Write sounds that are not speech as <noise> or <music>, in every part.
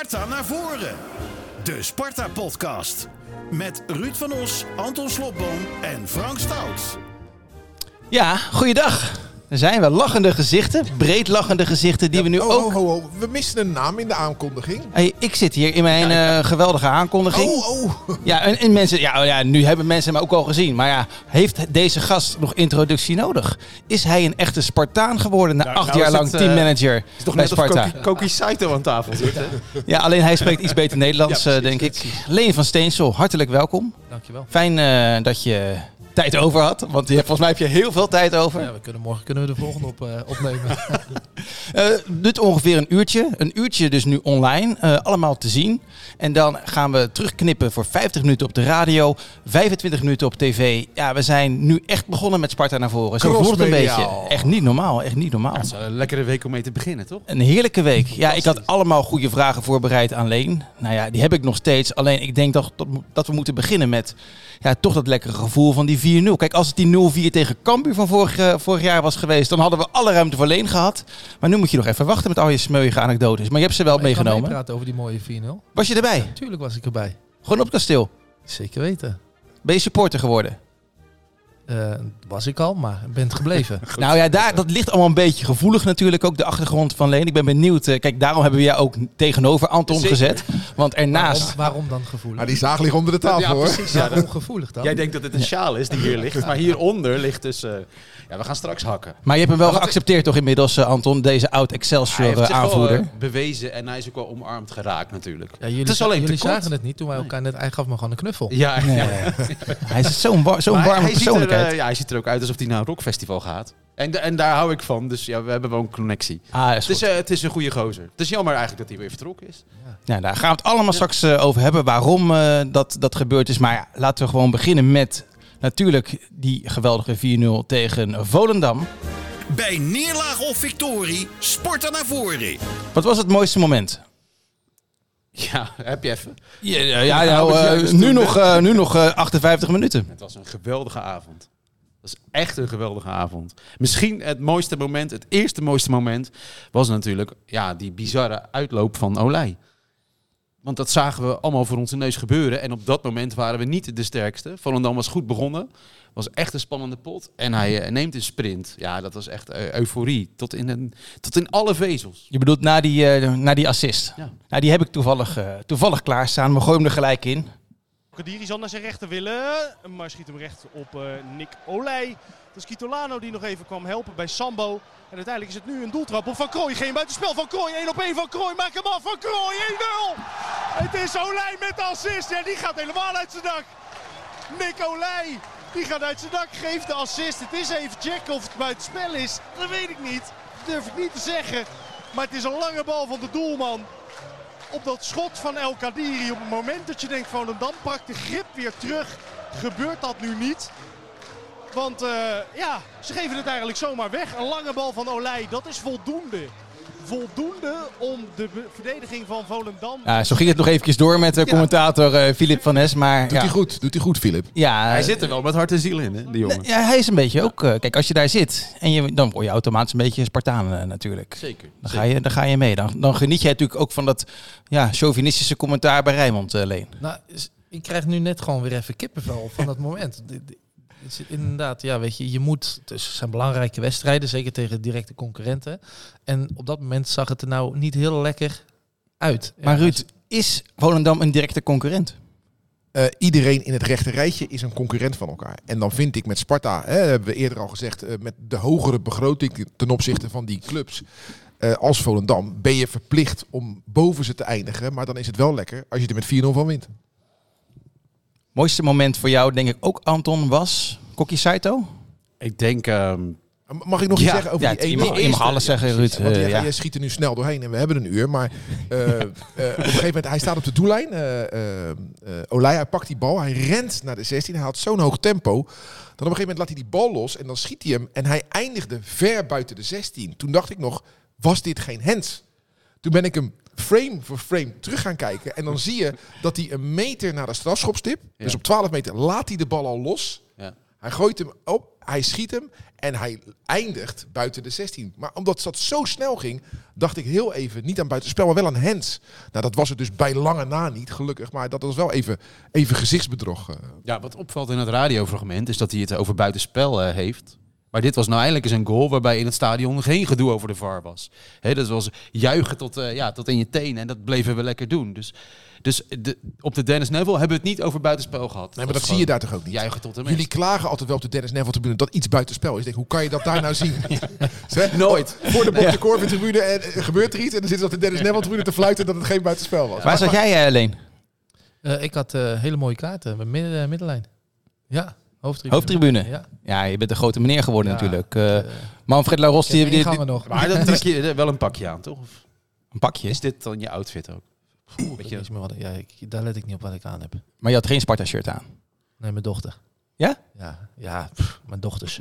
Sparta naar voren. De Sparta-podcast. Met Ruud van Os, Anton Slobboom en Frank Stout. Ja, goeiedag. Er zijn wel lachende gezichten, breed lachende gezichten, die we nu oh, ook... Oh, oh, oh. We misten een naam in de aankondiging. Hey, ik zit hier in mijn eh, geweldige aankondiging. Oh, oh. <laughs> Ja, en, en mensen, ja, ja, nu hebben mensen hem ook al gezien. Maar ja, heeft deze gast nog introductie nodig? Is hij een echte Spartaan geworden na Nou, acht nou jaar lang het, eh, teammanager is toch bij net Sparta? Koki, Koki Saito aan tafel zit, hè? Ja, alleen hij spreekt iets beter <laughs> Nederlands, Ja, eh, precies, denk ik. Leen van Steensel, hartelijk welkom. Dankjewel. Fijn eh, dat je tijd over had, want je, volgens mij heb je heel veel tijd over. Ja, we kunnen morgen kunnen we de volgende op, eh, opnemen. <laughs> <laughs> Eh dit ongeveer een uurtje. Een uurtje dus nu online. eh, allemaal te zien. En dan gaan we terugknippen voor 50 minuten op de radio. 25 minuten op tv. Ja, we zijn nu echt begonnen met Sparta naar voren. Zo voelt het een beetje. Echt niet normaal. Echt niet normaal. Het is een lekkere week om mee te beginnen, toch? Een heerlijke week. Ja, ik had allemaal goede vragen voorbereid aan Leen. Nou ja, die heb ik nog steeds. Alleen ik denk toch dat, dat we moeten beginnen met ja, toch dat lekkere gevoel van die 4-0. Kijk, als het die 0-4 tegen Cambuur van vorig, eh, vorig jaar was geweest, dan hadden we alle ruimte voor Leen gehad. Maar nu moet je nog even wachten met al je smeuïge anekdotes. Maar je hebt ze wel Maar ik meegenomen. meepraten over die mooie 4-0. Was je erbij? Tuurlijk was ik erbij. Gewoon op het kasteel. Zeker weten. Ben je supporter geworden? Eh, was ik al, maar ben het gebleven. <laughs> Nou ja, daar, dat ligt allemaal een beetje gevoelig natuurlijk, ook de achtergrond van Leen. Ik ben benieuwd. eh, kijk, daarom hebben we jou ook tegenover Anton Zeker. gezet. Want ernaast... Waarom, waarom dan gevoelig? Maar die zaag ligt onder de tafel, Ja, hoor. precies. Ja, Waarom gevoelig dan? Jij denkt dat het een sjaal is die hier ligt, maar hieronder ligt dus... eh, ja, we gaan straks hakken. Maar je hebt hem wel geaccepteerd toch inmiddels, eh, Anton, deze Hij oud-Excelsior heeft eh, wel, aanvoerder? eh, bewezen en hij is ook wel omarmd geraakt natuurlijk. ja, jullie het is alleen jullie zagen het niet toen wij elkaar net... Hij gaf me gewoon een knuffel. Ja, Nee. ja. <laughs> Hij is zo'n wa- Maar warme hij ziet, er, persoonlijkheid. ja, hij ziet er ook uit alsof hij naar een rockfestival gaat. En, de- en daar hou ik van, dus ja, we hebben wel een connectie. ah, is Het is, goed. het is een goede gozer. Het is jammer eigenlijk dat hij weer vertrokken is. Nou, daar gaan we het allemaal straks over hebben, waarom eh, dat, dat gebeurd is. Maar ja, laten we gewoon beginnen met natuurlijk die geweldige 4-0 tegen Volendam. Bij neerlaag of victorie, Sparta naar voren. Wat was het mooiste moment? Ja, heb je even. Ja, ja, ja, Ja, nou, eh, dus nu, nog, eh, nu nog eh, 58 minuten. Het was een geweldige avond. Dat is echt een geweldige avond. Misschien het mooiste moment, het eerste mooiste moment, was natuurlijk ja, die bizarre uitloop van Olij. Want dat zagen we allemaal voor onze neus gebeuren. En op dat moment waren we niet de sterkste. Volendam was goed begonnen. Was echt een spannende pot. En hij eh, neemt een sprint. Ja, dat was echt eh, euforie. Tot in, een, tot in alle vezels. Je bedoelt na die, eh, na die assist. Ja. Nou, die heb ik toevallig, toevallig klaarstaan. We gooien hem er gelijk in. Kadiri zal naar zijn rechter willen, maar schiet hem recht op eh, Nick Olij. Dat is Kitolano die nog even kwam helpen bij Sambo. En uiteindelijk is het nu een doeltrap op Van Krooi. Geen buitenspel van Krooi. 1 op 1 van Krooi. Maak hem af van Krooi. 1-0. Het is Olij met de assist. Ja, die gaat helemaal uit zijn dak. Nick Olij. Die gaat uit zijn dak. Geeft de assist. Het is even checken of het buitenspel is. Dat weet ik niet. Dat durf ik niet te zeggen. Maar het is een lange bal van de doelman op dat schot van El Kadiri. Op het moment dat je denkt van dan pakt de grip weer terug, gebeurt dat nu niet. Want eh, ja, ze geven het eigenlijk zomaar weg. Een lange bal van Olij, dat is voldoende. Voldoende om de verdediging van Volendam... Ja, zo ging het nog eventjes door met de commentator eh Filip van Nes. Maar Doet ja, hij goed, doet hij goed, Filip. ja, Hij zit er wel met hart en ziel in, hè, die jongen. Ja, hij is een beetje ook. eh, kijk, als je daar zit, en je, dan word je automatisch een beetje Spartaan natuurlijk. Zeker. Dan ga, je, dan ga je mee. Dan, dan geniet je natuurlijk ook van dat ja, chauvinistische commentaar bij Rijnmond, eh, Leen. Nou, ik krijg nu net gewoon weer even kippenvel van dat moment. <laughs> Is inderdaad, ja, weet je, je moet. Dus het zijn belangrijke wedstrijden, zeker tegen directe concurrenten. En op dat moment zag het er nou niet heel lekker uit. Maar Ruud, is Volendam een directe concurrent? Eh, iedereen in het rechte rijtje is een concurrent van elkaar. En dan vind ik met Sparta, hè, hebben we eerder al gezegd, eh, met de hogere begroting ten opzichte van die clubs eh, als Volendam, ben je verplicht om boven ze te eindigen. Maar dan is het wel lekker als je er met 4-0 van wint. Mooiste moment voor jou, denk ik ook, Anton, was Kokkie Saito? Ik denk... ehm, Mag ik nog Ja, iets zeggen over Ja, die je ene mag, je mag alles zeggen, Ruud. Want Eh, jij, ja. jij schiet er nu snel doorheen en we hebben een uur. Maar <laughs> eh, eh, op een gegeven moment, hij staat op de doellijn. eh, Olij, hij pakt die bal, hij rent naar de 16. Hij had zo'n hoog tempo. Dan op een gegeven moment laat hij die bal los en dan schiet hij hem. En hij eindigde ver buiten de 16. Toen dacht ik nog, was dit geen hands? Toen ben ik hem frame voor frame terug gaan kijken. En dan zie je dat hij een meter naar de strafschopstip. Dus op 12 meter laat hij de bal al los. ja. Hij gooit hem op. hij schiet hem en hij eindigt buiten de 16. Maar omdat dat zo snel ging, dacht ik heel even niet aan buitenspel, maar wel aan hands. Nou, dat was het dus bij lange na niet, gelukkig. Maar dat was wel even, even gezichtsbedrog. eh. Ja, wat opvalt in het radiofragment is dat hij het over buitenspel eh, heeft. Maar dit was nou eindelijk eens een goal waarbij in het stadion geen gedoe over de VAR was. Hè, dat was juichen tot, eh, ja, tot in je tenen en dat bleven we lekker doen. Dus, dus de, op de Dennis Neville hebben we het niet over buitenspel gehad. Nee, maar dat zie je daar toch ook niet? Juichen tot de Jullie klagen altijd wel op de Dennis Neville tribune dat iets buitenspel is. Denk, hoe kan je dat daar nou zien? <laughs> Zeg, Nooit. Voor de Bob de Corvin tribune en, eh, gebeurt er iets en dan zit ze op de Dennis Neville tribune te fluiten dat het geen buitenspel was. Waar zat jij eh, alleen? Eh, ik had eh, hele mooie kaarten met midden, middenlijn. Ja, hoofdtribune. Hoofdtribune? Ja. Ja, je bent een grote meneer geworden Ja, natuurlijk. Eh, eh, Manfred Laros, die, heb die, ingangen nog. Maar dan trek je wel een pakje aan, toch? Of een pakje. is dit dan je outfit ook? Oeh, weet je meer wat ik- ja, ik, daar let ik niet op wat ik aan heb. Maar je had geen Sparta-shirt aan. Nee, mijn dochter. Ja? Ja, ja pff, mijn dochters.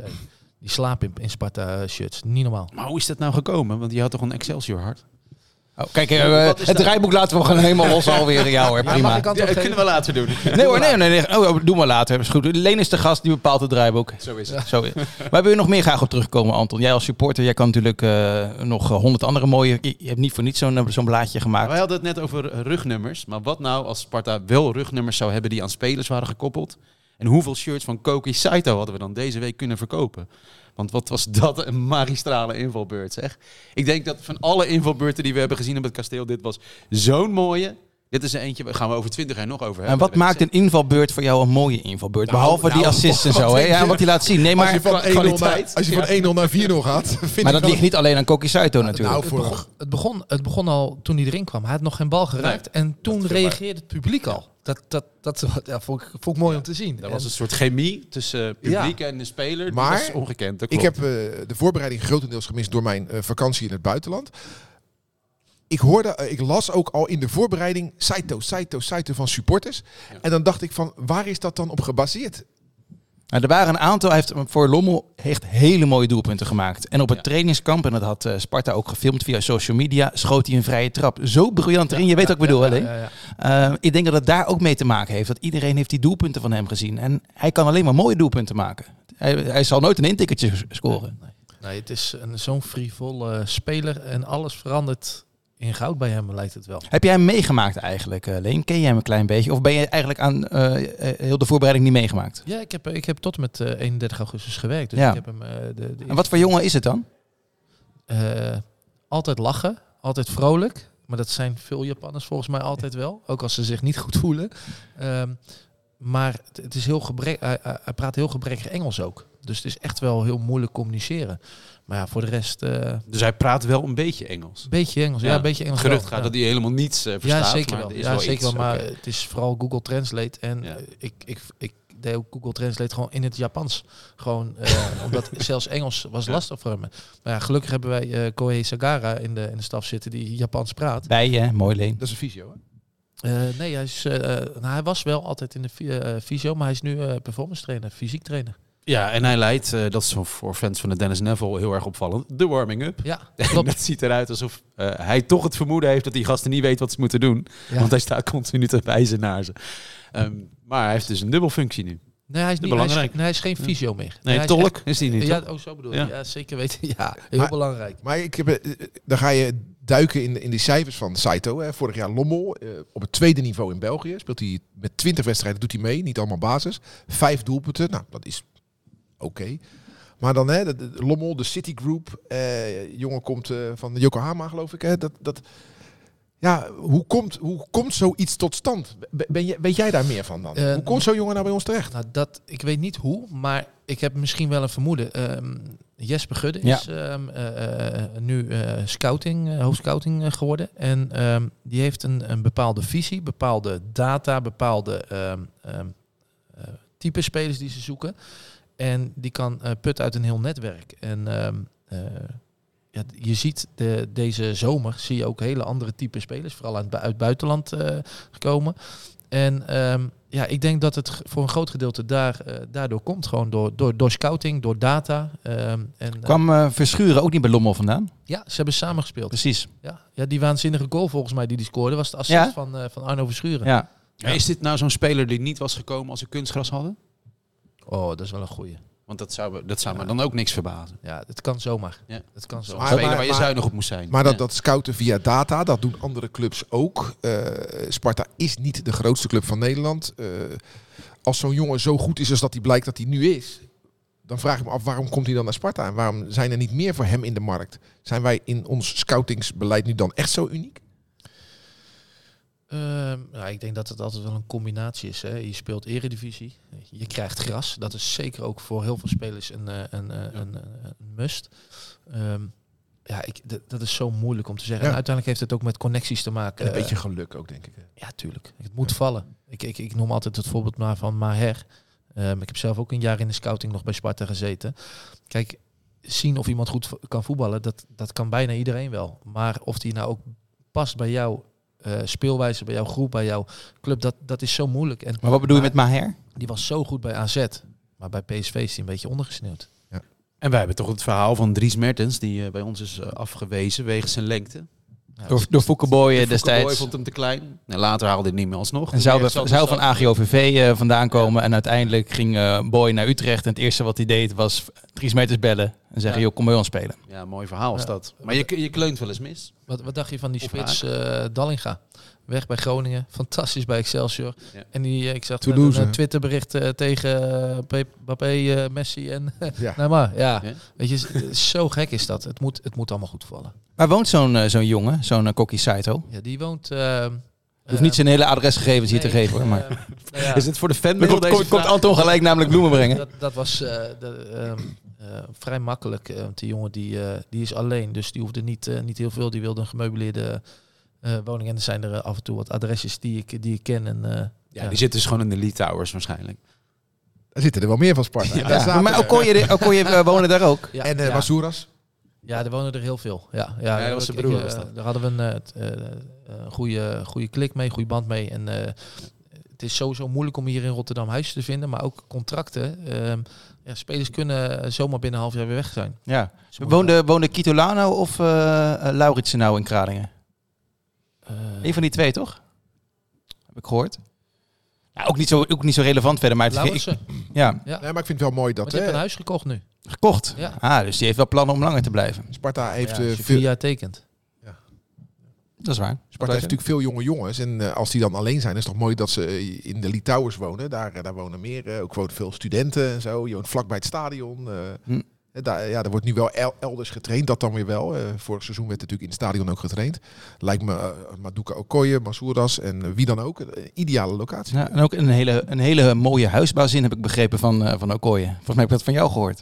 die slapen in, in Sparta-shirts. Niet normaal. Maar hoe is dat nou gekomen? Want je had toch een Excelsior hart? Oh, kijk, eh, is het dat? draaiboek laten we gewoon helemaal los alweer. Ja hoor, Ja, mag prima. antwoord geven? we later doen. <laughs> Nee hoor, nee, nee, nee. Oh, doe maar later. Is goed. Leen is de gast die bepaalt het draaiboek. Zo is het. Zo, waar wil je nog meer graag op terugkomen, Anton? Jij als supporter, jij kan natuurlijk eh, nog honderd andere mooie... Je hebt niet voor niets zo'n eh, zo'n blaadje gemaakt. Wij hadden het net over eh, rugnummers. Maar wat nou als Sparta wel rugnummers zou hebben die aan spelers waren gekoppeld? En hoeveel shirts van Koki Saito hadden we dan deze week kunnen verkopen? Want wat was dat een magistrale invalbeurt, zeg. Ik denk dat van alle invalbeurten die we hebben gezien op het kasteel, dit was zo'n mooie. Dit is er eentje, daar gaan we over twintig jaar nog over hebben. En wat maakt een invalbeurt voor jou een mooie invalbeurt? Nou, Behalve die nou, assists en <laughs> zo. Hè? Ja, wat hij laat zien. Nee, Als maar, je van 1-0 naar, kwaliteit. als je van 1-0 naar 4-0 gaat, <laughs> vind maar ik dat ligt niet alleen aan Koki Saito natuurlijk. Nou, Het voor begon, het, begon, het begon al toen hij erin kwam. Hij had nog geen bal geraakt. en toen reageerde het publiek al. Dat, dat, dat ja, vond, ik, vond ik mooi om te zien. Dat was En- een soort chemie tussen publiek en de speler. Die Maar was ongekend. dat Ik heb eh, de voorbereiding grotendeels gemist door mijn eh, vakantie in het buitenland. Ik hoorde, eh, ik las ook al in de voorbereiding Saito, Saito, Saito van supporters. En dan dacht ik van, waar is dat dan op gebaseerd? Nou, er waren een aantal, hij heeft voor Lommel echt hele mooie doelpunten gemaakt. En op het Ja. trainingskamp, en dat had eh, Sparta ook gefilmd via social media, schoot hij een vrije trap. Zo briljant erin, je weet wat ik bedoel, ja, alleen. ja, ja. Eh, ik denk dat het daar ook mee te maken heeft. Dat iedereen heeft die doelpunten van hem gezien. En hij kan alleen maar mooie doelpunten maken. Hij, hij zal nooit een intikkertje scoren. Nee, het is een- zo'n frivolle speler. En alles verandert in goud bij hem, lijkt het wel. Heb jij hem meegemaakt eigenlijk, eh, Leen? Ken jij hem een klein beetje? Of ben je eigenlijk aan eh, eh, heel de voorbereiding niet meegemaakt? Ja, ik heb, ik heb tot en met eh, 31 augustus gewerkt. Dus Ja. ik heb hem... de, de En wat voor jongen is het dan? Altijd lachen, altijd vrolijk. Maar dat zijn veel Japanners volgens mij altijd wel. Ook als ze zich niet goed voelen. Ehm, maar het, is heel gebrek, hij praat heel gebrekkig Engels ook. Dus het is echt wel heel moeilijk communiceren. Maar ja, voor de rest, eh, Dus hij praat wel een beetje Engels. beetje Engels. Ja, Ja. een beetje Engels. Gerucht gaat ja. dat hij helemaal niets eh, verstaat. Ja, zeker maar wel. is Ja, wel zeker iets, wel. Maar het is vooral Google Translate. En Ja. eh, ik, ik, ik deed ook Google Translate gewoon in het Japans. Gewoon, eh, <laughs> omdat zelfs Engels was Ja. lastig voor me. Maar ja, gelukkig hebben wij eh Koei Sagara in de, in de staf zitten die Japans praat. Bij je, mooi Leen. Dat is een visio, hè? Eh, nee, hij, is, nou, hij was wel altijd in de fysio, maar hij is nu eh, performance trainer, fysiek trainer. Ja, en hij leidt, eh, dat is voor fans van de Dennis Neville heel erg opvallend, de warming-up. Ja, <laughs> klopt. het ziet eruit alsof eh, hij toch het vermoeden heeft dat die gasten niet weten wat ze moeten doen. Ja. Want hij staat continu te wijzen naar ze. Ehm, maar hij heeft dus een dubbelfunctie nu. Nee, hij is, niet, hij, is, belangrijk. nee, hij is geen fysio meer. Nee, hij is tolk is die niet. Ja, oh, zo bedoel Ja. je. Ja, zeker weten. Ja, heel Maar- belangrijk. Maar ik heb, eh, dan ga je duiken in, in die cijfers van Saito. Hè. Vorig jaar Lommel eh, op het tweede niveau in België. Speelt hij met 20 wedstrijden, doet hij mee. Niet allemaal basis. Vijf doelpunten. Nou, dat is oké. Maar dan hè, de, de- Lommel, de City Group. eh, jongen komt eh, van Yokohama, geloof ik. Hè. Dat, dat, ja, hoe komt, hoe komt zoiets tot stand? Ben, je, weet jij daar meer van dan? Eh, hoe komt zo'n jongen nou bij ons terecht? Nou, dat, ik weet niet hoe, maar ik heb misschien wel een vermoeden. Ehm, Jesper Gudde Ja. is ehm, eh, eh, nu eh, scouting, eh, hoofdscouting geworden. En ehm, die heeft een, een bepaalde visie, bepaalde data, bepaalde ehm, ehm, eh, type spelers die ze zoeken. En die kan eh putten uit een heel netwerk. En ehm, eh, ja, je ziet de, deze zomer zie je ook hele andere type spelers, vooral uit, uit het buitenland eh, gekomen. En ehm, ja, ik denk dat het voor een groot gedeelte daar, eh, daardoor komt. Gewoon door, door, door scouting, door data. ehm, en, Kwam eh, Verschuren ook niet bij Lommel vandaan? ja, ze hebben samen gespeeld. Precies. Ja, ja, die waanzinnige goal volgens mij die die scoorde was de assist Ja? van, eh, van Arno Verschuren. Ja. Ja, Is dit nou zo'n speler die niet was gekomen als ze kunstgras hadden? Oh, dat is wel een goeie. Want dat zou, me- dat zou me dan ook niks verbazen. Ja, het kan zomaar. Ja. Het kan zomaar. Maar- waar je maar- zuinig op moest zijn. Maar dat, Ja. dat scouten via data, dat doen andere clubs ook. Eh, Sparta is niet de grootste club van Nederland. Eh, als zo'n jongen zo goed is als dat hij blijkt dat hij nu is, dan vraag ik me af waarom komt hij dan naar Sparta en waarom zijn er niet meer voor hem in de markt? Zijn wij in ons scoutingsbeleid nu dan echt zo uniek? Ehm, nou, ik denk dat het altijd wel een combinatie is. Hè. Je speelt eredivisie, je krijgt gras. Dat is zeker ook voor heel veel spelers een, eh, een, eh, een, eh, een must. Ehm, ja, ik, dat is zo moeilijk om te zeggen. Ja. En uiteindelijk heeft het ook met connecties te maken. En een beetje geluk ook, denk ik. Ja, tuurlijk. Het moet vallen. Ik, ik, ik noem altijd het voorbeeld maar van Maher. Ehm, ik heb zelf ook een jaar in de scouting nog bij Sparta gezeten. Kijk, zien of iemand goed kan voetballen, dat, dat kan bijna iedereen wel. Maar of die nou ook past bij jouw eh, speelwijze, bij jouw groep, bij jouw club, dat, dat is zo moeilijk. En Maar wat bedoel je met Maher? die was zo goed bij AZ. Maar bij PSV is hij een beetje ondergesneeuwd. En wij hebben toch het verhaal van Dries Mertens, die eh, bij ons is eh, afgewezen wegens zijn lengte. Ja, Door, door Foukeboy eh, De Foukeboy destijds. vond hem te klein. En later haalde hij het niet meer alsnog. En zou, van. AGOVV eh, vandaan komen. En uiteindelijk ging eh, Boy naar Utrecht. En het eerste wat hij deed was drie meters bellen. En zeggen, Ja. joh, kom bij ons spelen. Ja, mooi verhaal is Ja. dat. Maar je, je kleunt wel eens mis. Wat, wat dacht je van die spits eh, Dallinga? Weg bij Groningen, fantastisch bij Excelsior. Ja. En die, eh, ik zag Toulouse, een hè? Twitterbericht eh, tegen uh, Mbappé, eh, Messi en <laughs> Ja. nou maar, ja. Ja. Weet je, zo gek is dat. Het moet, het moet allemaal goed vallen. Waar woont zo'n eh, zo'n jongen, zo'n uh, Kokkie Saito? Ja, die woont... eh, Je hoeft niet zijn hele adresgegevens hier te geven hoor. Maar. <laughs> nou ja, Is het voor de fan komt, komt, komt Anton gelijk namelijk bloemen brengen. dat, dat was eh, de, ehm, eh, vrij makkelijk. eh, want die jongen die, eh, die is alleen, dus die hoefde niet, eh, niet heel veel. Die wilde een gemeubileerde eh, woning. En er zijn er eh, af en toe wat adresjes die ik, die ik ken. En, eh, Ja, die zit dus gewoon in de Lee Towers waarschijnlijk. Er zitten er wel meer van Sparta. Ja, Daar zaten maar er. Okoye, Okoye eh, wonen daar ook. ja, En eh ja. Masouras? Ja, er wonen er heel veel. Ja, ja, dat was broer, ik, was dat. Daar hadden we een eh, t- eh, eh, een goede, goede klik mee, goede band mee. En eh, het is sowieso moeilijk om hier in Rotterdam huis te vinden, maar ook contracten. Ehm, ja, spelers kunnen zomaar binnen een half jaar weer weg zijn. Ja. Woonde, woonde Kitolano of eh uh, Lauritsen nou in Kralingen? Eh, Een van die twee, toch? Heb ik gehoord. Ja, ook, niet zo, ook niet zo relevant verder, maar het, ik, <laughs> ja, Ja. Nee, maar ik vind het wel mooi Want dat je hebt hè, een huis gekocht nu. gekocht. Ja. Ah, dus die heeft wel plannen om langer te blijven. Sparta heeft, Ja, eh, als je veel, vier jaar tekent. Dat is waar. Sparta heeft natuurlijk veel jonge jongens. En eh, als die dan alleen zijn, is het toch mooi dat ze eh, in de Litouwers wonen. Daar, eh, daar wonen meer, eh, ook wonen veel studenten en zo. Je woont vlakbij het stadion. eh. Hm. Daar, ja, er wordt nu wel el- elders getraind, dat dan weer wel. Eh, vorig seizoen werd natuurlijk in het stadion ook getraind. Lijkt me uh, Maduka Okoye, Masouras en eh, wie dan ook. Een ideale locatie. Ja, en ook een hele, een hele mooie huisbouwzin heb ik begrepen van, uh, van Okoye. Volgens mij heb ik dat van jou gehoord.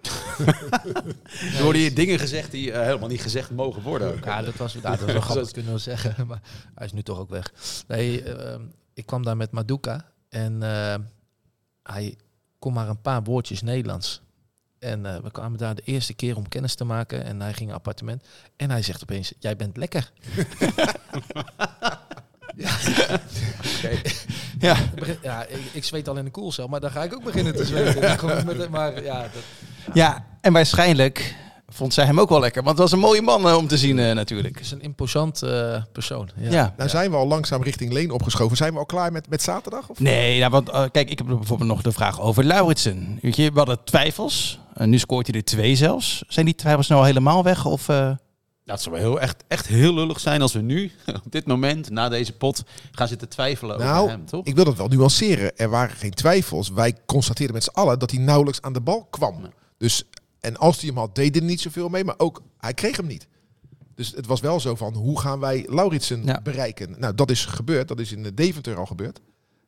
<laughs> Er worden hier dingen gezegd die uh, helemaal niet gezegd mogen worden. Ook. Ja, dat was, ja, dat was wel <laughs> grappig, kunnen we zeggen. <laughs> Maar hij is nu toch ook weg. Nee, uh, ik kwam daar met Maduka. En uh, hij kon maar een paar woordjes Nederlands. En uh, we kwamen daar de eerste keer om kennis te maken. En hij ging een appartement. En hij zegt opeens, jij bent lekker. <laughs> ja. Okay. ja. ja ik, ik, zweet al in de koelcel, maar dan ga ik ook beginnen te zweten. <laughs> met, maar, ja, dat, ja, en waarschijnlijk vond zij hem ook wel lekker. Want het was een mooie man uh, om te zien uh, natuurlijk. Het is een imposant uh, persoon. Ja. ja. Nou zijn we al langzaam richting Leen opgeschoven. Zijn we al klaar met, met zaterdag? Of? Nee, nou, want uh, kijk, ik heb bijvoorbeeld nog de vraag over Lauritsen. Weet je, we hadden twijfels. Uh, nu scoort hij er twee zelfs. Zijn die twijfels nou helemaal weg? Of, uh... nou, het zou wel heel, echt, echt heel lullig zijn als we nu, <laughs> op dit moment, na deze pot, gaan zitten twijfelen nou, over hem, toch? ik wil dat wel nuanceren. Er waren geen twijfels. Wij constateerden met z'n allen dat hij nauwelijks aan de bal kwam. Dus en als hij hem had, deed er niet zoveel mee. Maar ook, hij kreeg hem niet. Dus het was wel zo van, hoe gaan wij Lauritsen ja. bereiken? Nou, dat is gebeurd. Dat is in de Deventer al gebeurd.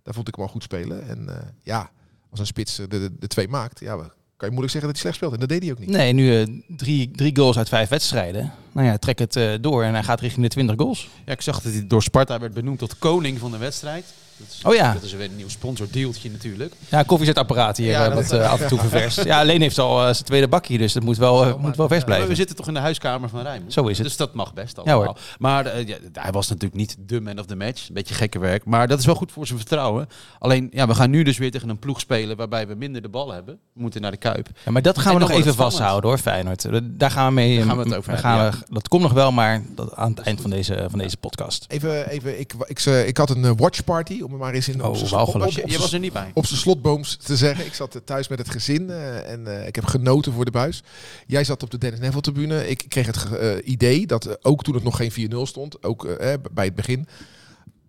Daar vond ik hem al goed spelen. En uh, ja, als een spits de, de, de twee maakt, ja, kan je moeilijk zeggen dat hij slecht speelt. En dat deed hij ook niet. Nee, nu uh, drie, drie goals uit vijf wedstrijden. Nou ja, trek het uh, door en hij gaat richting de 20 goals. Ja, ik zag dat hij door Sparta werd benoemd tot koning van de wedstrijd. Dat is, oh ja. Dat is weer een nieuw sponsordeeltje natuurlijk. Ja, koffiezetapparaat hier ja, uh, wat uh, af en toe <laughs> ververst. Ja, alleen heeft al uh, zijn tweede bakje, dus dat moet wel, uh, moet wel vers blijven. we zitten toch in de huiskamer van Rijnmond? Zo is het. Dus dat mag best allemaal. Ja, maar ja, hij was natuurlijk niet de man of the match. Een beetje gekke werk. Maar dat is wel goed voor zijn vertrouwen. Alleen, ja, we gaan nu dus weer tegen een ploeg spelen waarbij we minder de bal hebben. We moeten naar de Kuip. Ja, maar dat gaan we nog even vasthouden hoor, Feyenoord. Daar gaan we mee. Daar gaan we het over gaan hebben, Dat komt nog wel, maar dat aan het eind van deze, van deze podcast. Even, even ik, ik, ik, ik had een eh, watchparty, om het maar eens in Oh, je. was er niet bij. op zijn slotbooms te zeggen. Ik zat eh, thuis met het gezin eh, en eh, ik heb genoten voor de buis. Jij zat op de Dennis Neville tribune. Ik kreeg het idee dat ook toen het nog geen 4-0 stond, ook bij het begin,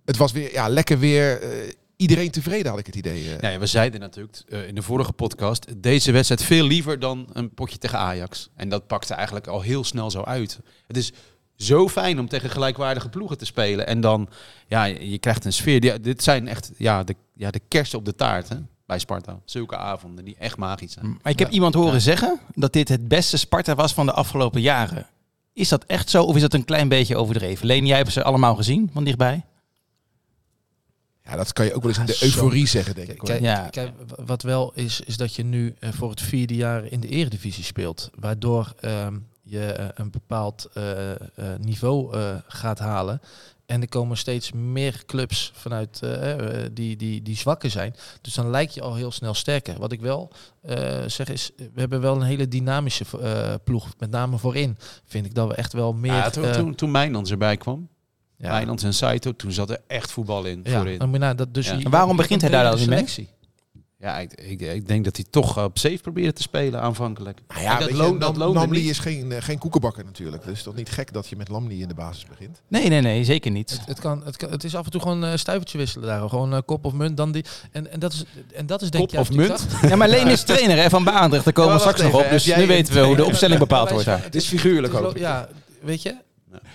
het was weer ja, lekker weer. iedereen tevreden had ik het idee. Nee, we zeiden natuurlijk in de vorige podcast, deze wedstrijd veel liever dan een potje tegen Ajax. En dat pakte eigenlijk al heel snel zo uit. Het is zo fijn om tegen gelijkwaardige ploegen te spelen. En dan, ja, je krijgt een sfeer. Die, dit zijn echt ja, de, ja, de kersen op de taart hè, bij Sparta. Zulke avonden die echt magisch zijn. Maar ik heb iemand horen zeggen dat dit het beste Sparta was van de afgelopen jaren. Is dat echt zo of is dat een klein beetje overdreven? Leen, jij hebt ze allemaal gezien van dichtbij? Ja, dat kan je ook wel eens in de zo- euforie zeggen, denk ik. hoor. Kijk, Ja. kijk, wat wel is, is dat je nu eh, voor het vierde jaar in de eredivisie speelt. Waardoor ehm, je eh, een bepaald eh, eh, niveau eh, gaat halen. En er komen steeds meer clubs vanuit eh, eh, die, die, die zwakker zijn. Dus dan lijk je al heel snel sterker. Wat ik wel eh, zeg is, we hebben wel een hele dynamische eh, ploeg. Met name voorin vind ik dat we echt wel meer... Ja, toen, toen, toen Mijnans erbij kwam, ja, Mijnans en Saito, toen zat er echt voetbal in ja, voorin. na- dat, dus Ja. je- En waarom begint hij daar dan mee? selectie. Ja, ik, ik, ik denk dat hij toch op safe probeerde te spelen aanvankelijk. Nou ja, dat loont- dat loonde is geen, eh, geen koekenbakker natuurlijk. Dus toch niet gek dat je met Lamli in de basis begint. Nee, nee, nee, zeker niet. Het, het, kan, het, kan, het is af en toe gewoon een stuivertje wisselen daar. Gewoon eh, kop of munt, dan die. En, en, dat, is, en dat is denk ik Kop of munt? kracht. <laughs> Ja, maar Leen is trainer hè, van Baandrecht. Daar komen Ja, we straks nog op. Dus nu weten we hoe de opstelling bepaald wordt daar. Het is figuurlijk is ook. Ja, weet je?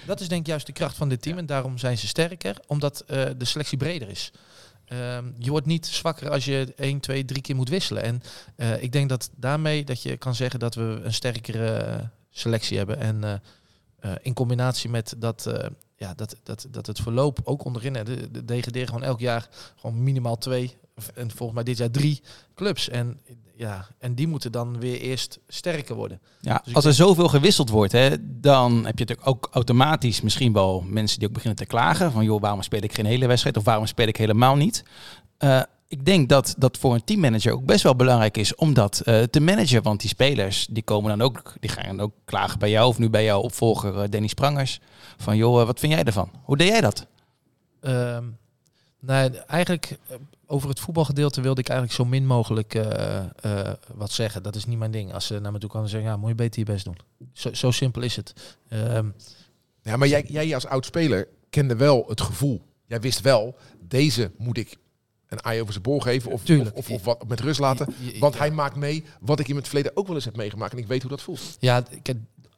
Dat is denk ik juist de kracht van dit team. En daarom zijn ze sterker. Omdat eh, de selectie breder is. Ehm, je wordt niet zwakker als je 1, 2, 3 keer moet wisselen. En eh, ik denk dat daarmee dat je kan zeggen dat we een sterkere eh, selectie hebben. En eh, in combinatie met dat, ja, dat, dat, dat het verloop ook onderin. hè, De, de degraderen gewoon elk jaar gewoon minimaal twee. En volgens mij dit jaar drie clubs. En, ja, en die moeten dan weer eerst sterker worden. Ja, Dus als er zoveel gewisseld wordt, hè, dan heb je natuurlijk ook automatisch misschien wel mensen die ook beginnen te klagen. Van joh, waarom speel ik geen hele wedstrijd of waarom speel ik helemaal niet? Eh, ik denk dat dat voor een teammanager ook best wel belangrijk is om dat eh, te managen. Want die spelers die komen dan ook, die gaan dan ook klagen bij jou of nu bij jouw opvolger eh, Danny Sprangers. Van joh, eh, wat vind jij ervan? Hoe deed jij dat? Ehm nee, eigenlijk over het voetbalgedeelte wilde ik eigenlijk zo min mogelijk eh, eh, wat zeggen. Dat is niet mijn ding. Als ze naar me toe kan zeggen, ja, moet je beter je best doen. Zo, zo simpel is het. Ehm, Ja, maar jij, jij als oud-speler kende wel het gevoel. Jij wist wel, deze moet ik een ei over zijn bol geven of, of, of, of wat met rust laten. Want ja. hij maakt mee wat ik in het verleden ook wel eens heb meegemaakt. En ik weet hoe dat voelt. Ja,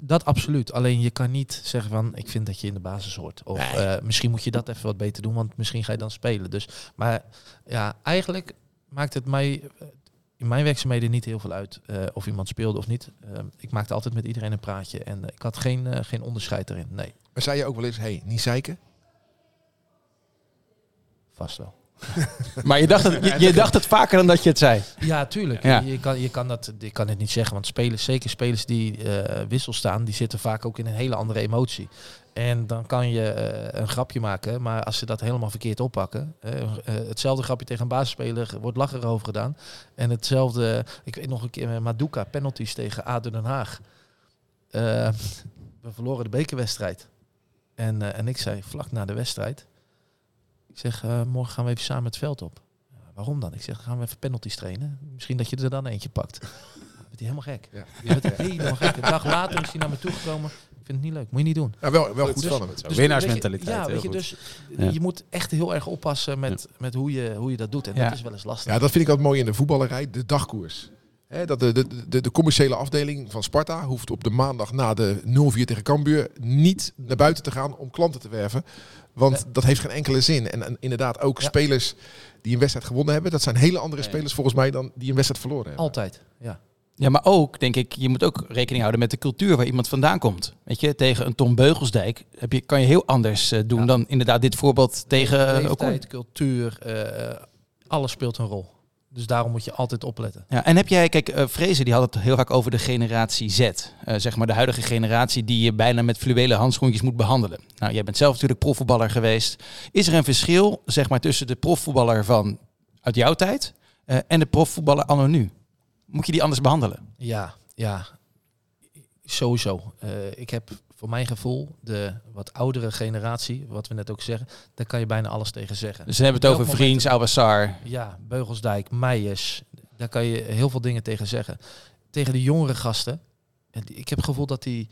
dat absoluut. Alleen je kan niet zeggen van, ik vind dat je in de basis hoort. Of Nee. eh, misschien moet je dat even wat beter doen, want misschien ga je dan spelen. Dus, maar ja, eigenlijk maakt het mij eh, in mijn werkzaamheden niet heel veel uit eh, of iemand speelde of niet. Ehm, ik maakte altijd met iedereen een praatje en eh, ik had geen, eh, geen onderscheid erin. Nee, Maar zei je ook wel eens, hey, niet zeiken? vast wel. <laughs> Maar je dacht, het, je, je dacht het vaker dan dat je het zei. Ja, tuurlijk. Ja. Je, kan, je, kan dat, je kan het niet zeggen, want spelers, zeker spelers die eh, wissel staan, die zitten vaak ook in een hele andere emotie. En dan kan je eh, een grapje maken, maar als ze dat helemaal verkeerd oppakken, eh, hetzelfde grapje tegen een basisspeler wordt lachen over gedaan. En hetzelfde, ik weet nog een keer Maduka, penalties tegen ADO Den Haag. We verloren de bekerwedstrijd. En, en ik zei vlak na de wedstrijd, ik zeg, eh, morgen gaan we even samen het veld op. Ja, waarom dan? Ik zeg, gaan we even penalties trainen. Misschien dat je er dan eentje pakt. <laughs> Dan werd hij helemaal gek. Ja. Je bent helemaal gek. Een dag later is hij naar me toegekomen. Ik vind het niet leuk. Moet je niet doen. Ja, wel, wel goed Dus- van hem. Dus Winnaarsmentaliteit, Ja, weet je, dus Ja. je moet echt heel erg oppassen met, met hoe, je, hoe je dat doet. En Ja. dat is wel eens lastig. Ja, dat vind ik altijd mooi in de voetballerij, de dagkoers. Hè, dat de, de, de, de commerciële afdeling van Sparta hoeft op de maandag na de 0-4 tegen Cambuur niet naar buiten te gaan om klanten te werven. Want dat heeft geen enkele zin. En, en inderdaad ook Ja. spelers die een wedstrijd gewonnen hebben, dat zijn hele andere spelers volgens mij dan die een wedstrijd verloren hebben. Altijd. Ja. Ja, maar ook, denk ik, je moet ook rekening houden met de cultuur waar iemand vandaan komt. Weet je, tegen een Tom Beugelsdijk heb je, kan je heel anders eh, doen Ja. dan inderdaad dit voorbeeld tegen eh. Leeftijd, cultuur, eh, alles speelt een rol. Dus daarom moet je altijd opletten. Ja, en heb jij, kijk, eh Vrezen die had het heel vaak over de generatie Z. Eh, zeg maar de huidige generatie die je bijna met fluwelen handschoentjes moet behandelen. Nou, jij bent zelf natuurlijk profvoetballer geweest. Is er een verschil, zeg maar, tussen de profvoetballer van uit jouw tijd eh, en de profvoetballer anno nu? Moet je die anders behandelen? Ja, ja. Sowieso. Ik heb voor mijn gevoel, de wat oudere generatie, wat we net ook zeggen, daar kan je bijna alles tegen zeggen. Dus we hebben het over Vriends, Awassar. Ja, Beugelsdijk, Meijers, daar kan je heel veel dingen tegen zeggen. Tegen de jongere gasten, ik heb het gevoel dat die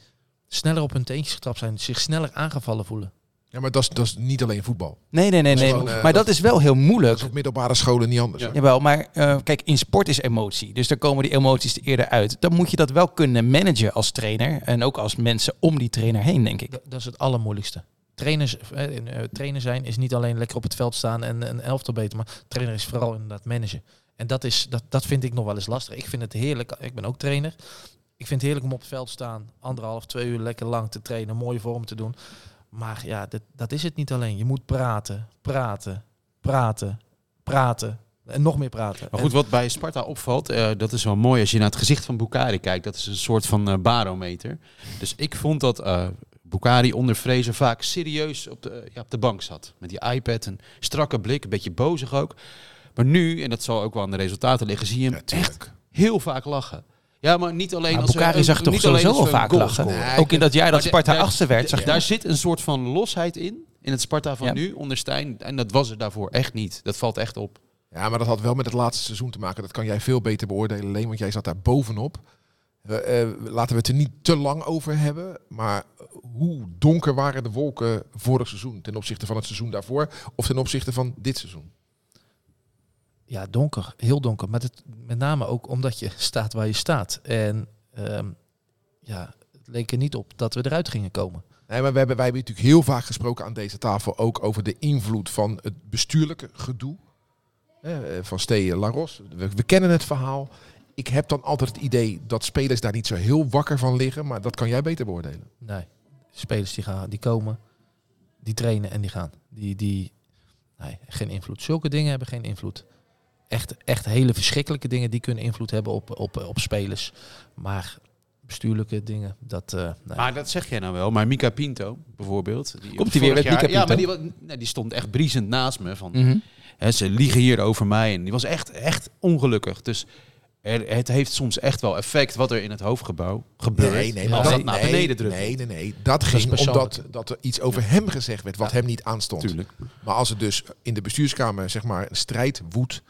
sneller op hun teentjes getrapt zijn, zich sneller aangevallen voelen. Ja, maar dat is, dat is niet alleen voetbal. Nee, nee, nee. Dat nee. gewoon, eh, maar dat- dat is wel heel Dat moeilijk. is op middelbare scholen niet anders. Ja. Jawel, maar eh, kijk, in sport is emotie. Dus daar komen die emoties er eerder uit. Dan moet je dat wel kunnen managen als trainer. En ook als mensen om die trainer heen, denk ik. Dat, dat is het allermoeilijkste. Trainers, eh, eh, trainer zijn is niet alleen lekker op het veld staan en een elftal beter, maar trainer is vooral inderdaad managen. En dat, is, dat, dat vind ik nog wel eens lastig. Ik vind het heerlijk, ik ben ook trainer. Ik vind het heerlijk om op het veld te staan, anderhalf, twee uur lekker lang te trainen, mooie vorm te doen. Maar ja, dat, dat is het niet alleen. Je moet praten, praten, praten, praten en nog meer praten. Maar goed, wat bij Sparta opvalt, eh, dat is wel mooi als je naar het gezicht van Bukari kijkt. Dat is een soort van eh, barometer. Dus ik vond dat eh Bukari onder Fraser vaak serieus op de, ja, op de bank zat. Met die iPad, een strakke blik, een beetje bozig ook. Maar nu, en dat zal ook wel aan de resultaten liggen, zie je hem Ja, echt heel vaak lachen. Ja, maar niet alleen Maar als we- Bukari zag toch sowieso vaak lachen. Nee, Ook in dat jaar dat Sparta achtste werd, zag je Daar zit een soort van losheid in, in het Sparta van Ja. nu, onder Stijn. En dat was er daarvoor echt niet. Dat valt echt op. Ja, maar dat had wel met het laatste seizoen te maken. Dat kan jij veel beter beoordelen, alleen, want jij zat daar bovenop. Eh, laten we het er niet te lang over hebben. Maar hoe donker waren de wolken vorig seizoen ten opzichte van het seizoen daarvoor of ten opzichte van dit seizoen? Ja, donker. Heel donker. Met, het, met name ook omdat je <laughs> staat waar je staat. En ehm, ja, het leek er niet op dat we eruit gingen komen. Nee, maar we hebben, wij hebben natuurlijk heel vaak gesproken aan deze tafel ook over de invloed van het bestuurlijke gedoe. Eh, van Stee Laros. We, we kennen het verhaal. Ik heb dan altijd het idee dat spelers daar niet zo heel wakker van liggen. Maar dat kan jij beter beoordelen. Nee, spelers die, gaan, die komen, die trainen en die gaan. Die, die, nee, geen invloed. Zulke dingen hebben geen invloed. Echt, echt hele verschrikkelijke dingen die kunnen invloed hebben op, op, op spelers. Maar bestuurlijke dingen, dat... eh, nee. Maar dat zeg jij nou wel. Maar Mika Pinto bijvoorbeeld. Die Komt hij weer met Mika jaar- Ja, Pinto? maar die, nee, die stond echt briesend naast me. Van, Mhm. hè, ze liegen hier over mij. En die was echt, echt ongelukkig. Dus er, het heeft soms echt wel effect wat er in het hoofdgebouw gebeurt. maar als dat- dat naar nee, beneden drukt. Nee, nee, nee. Dat ging persoonlijk. omdat dat er iets over hem gezegd werd wat hem niet aanstond. Tuurlijk. Maar als er dus in de bestuurskamer zeg maar een strijd woedt,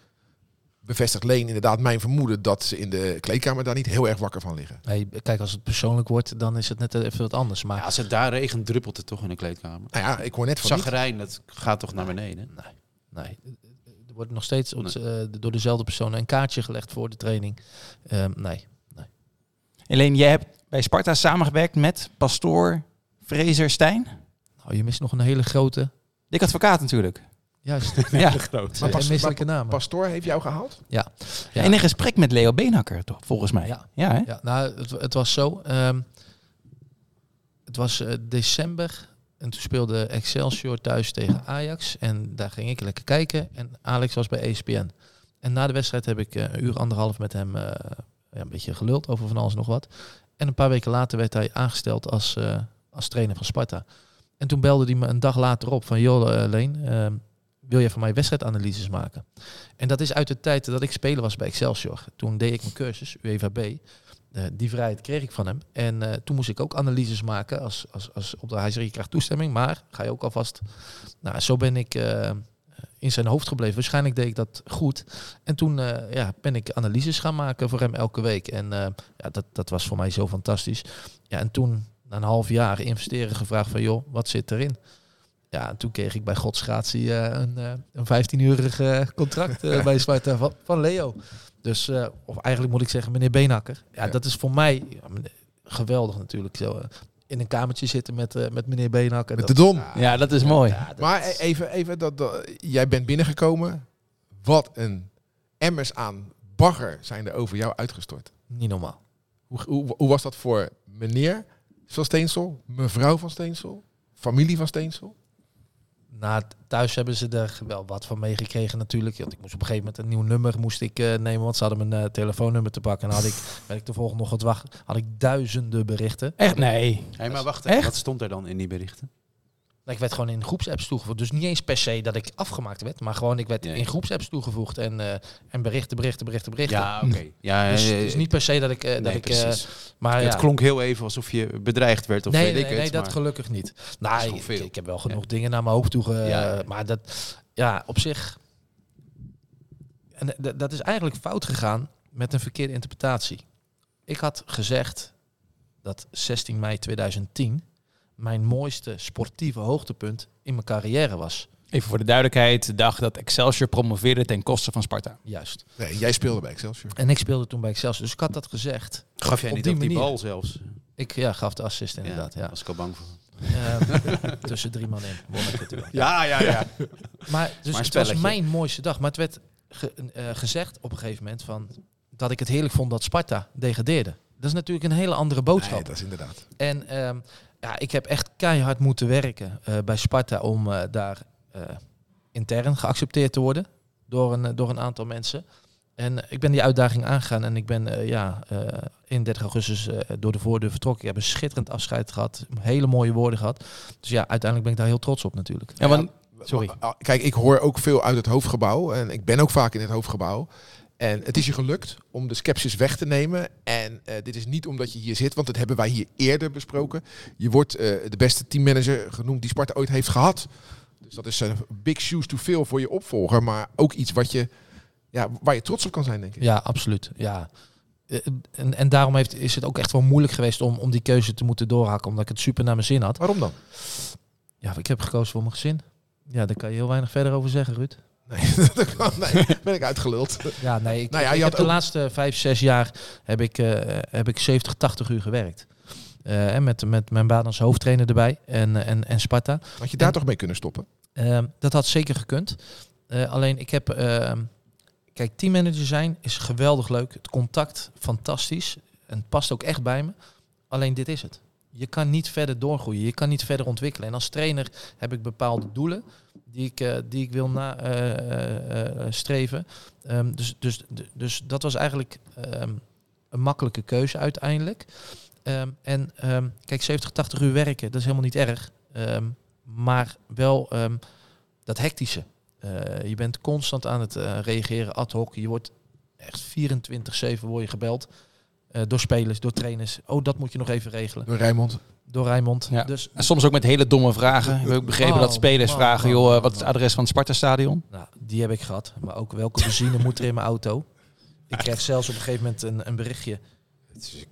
bevestigt Leen inderdaad mijn vermoeden dat ze in de kleedkamer daar niet heel erg wakker van liggen. Nee, kijk, als het persoonlijk wordt, dan is het net even wat anders. Maar Ja, als het daar regent, druppelt het toch in de kleedkamer. Nou ja, ik hoor net van niet. Zagrijn, dat gaat toch naar beneden? nee, er wordt nog steeds ont- eh, door dezelfde persoon een kaartje gelegd voor de training. Ehm, nee. Alleen, jij hebt bij Sparta samengewerkt met Pastoor Fraser Stijn. Nou, je mist nog een hele grote... Dik advocaat natuurlijk. Juist. <laughs> Ja. groot. Maar pas- misselijke namen. Pastoor heeft jou gehaald? Ja. En in gesprek met Leo Beenhakker, toch, volgens mij. Ja. Ja, hè? Ja, nou, het, het was zo. ehm, het was eh, december en toen speelde Excelsior thuis tegen Ajax. En daar ging ik lekker kijken. En Alex was bij ESPN. En na de wedstrijd heb ik eh, een uur, anderhalf met hem eh, ja, een beetje geluld over van alles nog wat. En een paar weken later werd hij aangesteld als, eh, als trainer van Sparta. En toen belde hij me een dag later op van... joh, Leen, ehm, wil je van mij wedstrijdanalyses maken? En dat is uit de tijd dat ik speler was bij Excelsior. Toen deed ik mijn cursus, UEVB. Eh, die vrijheid kreeg ik van hem. En eh, toen moest ik ook analyses maken. Als, als, als op de, hij zei, je krijgt toestemming, maar ga je ook alvast... Nou, zo ben ik eh, in zijn hoofd gebleven. Waarschijnlijk deed ik dat goed. En toen ja, ben ik analyses gaan maken voor hem elke week. En ja, dat, dat was voor mij zo fantastisch. Ja, en toen, na een half jaar investeren, gevraagd van... joh, wat zit erin? Ja, en toen kreeg ik bij Gods gratie eh, een, eh, een 15-urig eh, contract eh, bij Sparta van, van Leo. Dus, eh, of eigenlijk moet ik zeggen, meneer Beenhakker. Ja, Ja. dat is voor mij geweldig natuurlijk. Zo, in een kamertje zitten met, eh, met meneer Beenhakker. Met Dat- de Don. Ja, dat is mooi. ja, dat- Maar e- even, even dat, dat- jij bent binnengekomen. Wat een emmers aan bagger zijn er over jou uitgestort. Niet normaal. Hoe, hoe, hoe was dat voor meneer van Steensel, mevrouw van Steensel, familie van Steensel? Na thuis hebben ze er wel wat van meegekregen natuurlijk. Want ik moest op een gegeven moment een nieuw nummer moest ik, eh, nemen. Want ze hadden mijn eh, telefoonnummer te pakken. En had ik, <laughs> werd ik de volgende nog wat wacht, had ik duizenden berichten. Echt? Nee. Hey, maar wacht Echt? wat stond er dan in die berichten? Ik werd gewoon in groepsapps toegevoegd. Dus niet eens per se dat ik afgemaakt werd, maar gewoon ik werd Ja. in groepsapps toegevoegd. En, eh, en berichten, berichten, berichten, berichten. Ja, oké. Ja, Dus het is niet per se dat ik... eh, dat ik precies. maar het ja. klonk heel even alsof je bedreigd werd of nee, weet nee, ik nee, het. dat gelukkig niet. Nou, ik, ik heb wel genoeg dingen naar mijn hoofd toe. ge- Ja. Maar dat, ja, op zich. En dat is eigenlijk fout gegaan met een verkeerde interpretatie. Ik had gezegd dat 16 mei 2010 mijn mooiste sportieve hoogtepunt in mijn carrière was. Even voor de duidelijkheid, de dag dat Excelsior promoveerde ten koste van Sparta. Juist. Nee, jij speelde bij Excelsior. En ik speelde toen bij Excelsior. Dus ik had dat gezegd. Gaf jij op niet die op die bal zelfs? Ik ja, gaf de assist inderdaad. Ja, Daar was ik al bang voor. Ehm, <laughs> tussen drie man in. Won ik natuurlijk. Ja, ja, ja. Maar dus Maar het was mijn mooiste dag. Maar het werd ge- eh, gezegd op een gegeven moment van dat ik het heerlijk vond dat Sparta degradeerde. Dat is natuurlijk een hele andere boodschap. Nee, dat is inderdaad. En ehm, ja, ik heb echt keihard moeten werken eh, bij Sparta om eh, daar eh, intern geaccepteerd te worden door een, door een aantal mensen. En ik ben die uitdaging aangegaan en ik ben ja, eh 31 augustus door de voordeur vertrokken. Ik heb een schitterend afscheid gehad, hele mooie woorden gehad. Dus ja, uiteindelijk ben ik daar heel trots op natuurlijk. Ja, want, sorry. Kijk, ik hoor ook veel uit het hoofdgebouw. En ik ben ook vaak in het hoofdgebouw. En het is je gelukt om de sceptisch weg te nemen. En eh, dit is niet omdat je hier zit, want dat hebben wij hier eerder besproken. Je wordt eh, de beste teammanager genoemd die Sparta ooit heeft gehad. Dus dat is een big shoes to fill voor je opvolger. Maar ook iets wat je, ja, waar je trots op kan zijn, denk ik. Ja, absoluut. Ja. Eh, En, en daarom heeft, is het ook echt wel moeilijk geweest om, om die keuze te moeten doorhakken, omdat ik het super naar mijn zin had. Waarom dan? Ja, ik heb gekozen voor mijn gezin. Ja, daar kan je heel weinig verder over zeggen, Ruud. Nee, <laughs> dat kan, nee <laughs> ben ik uitgeluld. Ja, nee, ik, Nou ja, ik heb de ook- laatste vijf, zes jaar heb ik, eh, heb ik 70, 80 uur gewerkt. Eh, en met, met mijn baan als hoofdtrainer erbij en, en, en Sparta. Had je daar En- toch mee kunnen stoppen? Ehm, dat had zeker gekund. Eh, alleen ik heb... ehm, kijk, teammanager zijn is geweldig leuk. Het contact, fantastisch. En het past ook echt bij me. Alleen dit is het. Je kan niet verder doorgroeien. Je kan niet verder ontwikkelen. En als trainer heb ik bepaalde doelen die ik, eh, die ik wil nastreven. Ehm dus, dus, dus dat was eigenlijk ehm, een makkelijke keuze uiteindelijk. Ehm, en kijk, 70, 80 uur werken, dat is helemaal niet erg. Maar wel dat hectische. Eh, je bent constant aan het eh, reageren ad hoc. Je wordt echt 24-7 word gebeld. eh, door spelers, door trainers. Oh, dat moet je nog even regelen. Door Rijmond. Door Rijmond. Ja. Dus En soms ook met hele domme vragen. We hebben ook begrepen Oh, dat spelers man, vragen, man, joh, eh, man, wat is het adres van het Sparta-stadion? nou, die heb ik gehad. Maar ook welke benzine moet er in mijn auto? Ik kreeg zelfs op een gegeven moment een, een berichtje.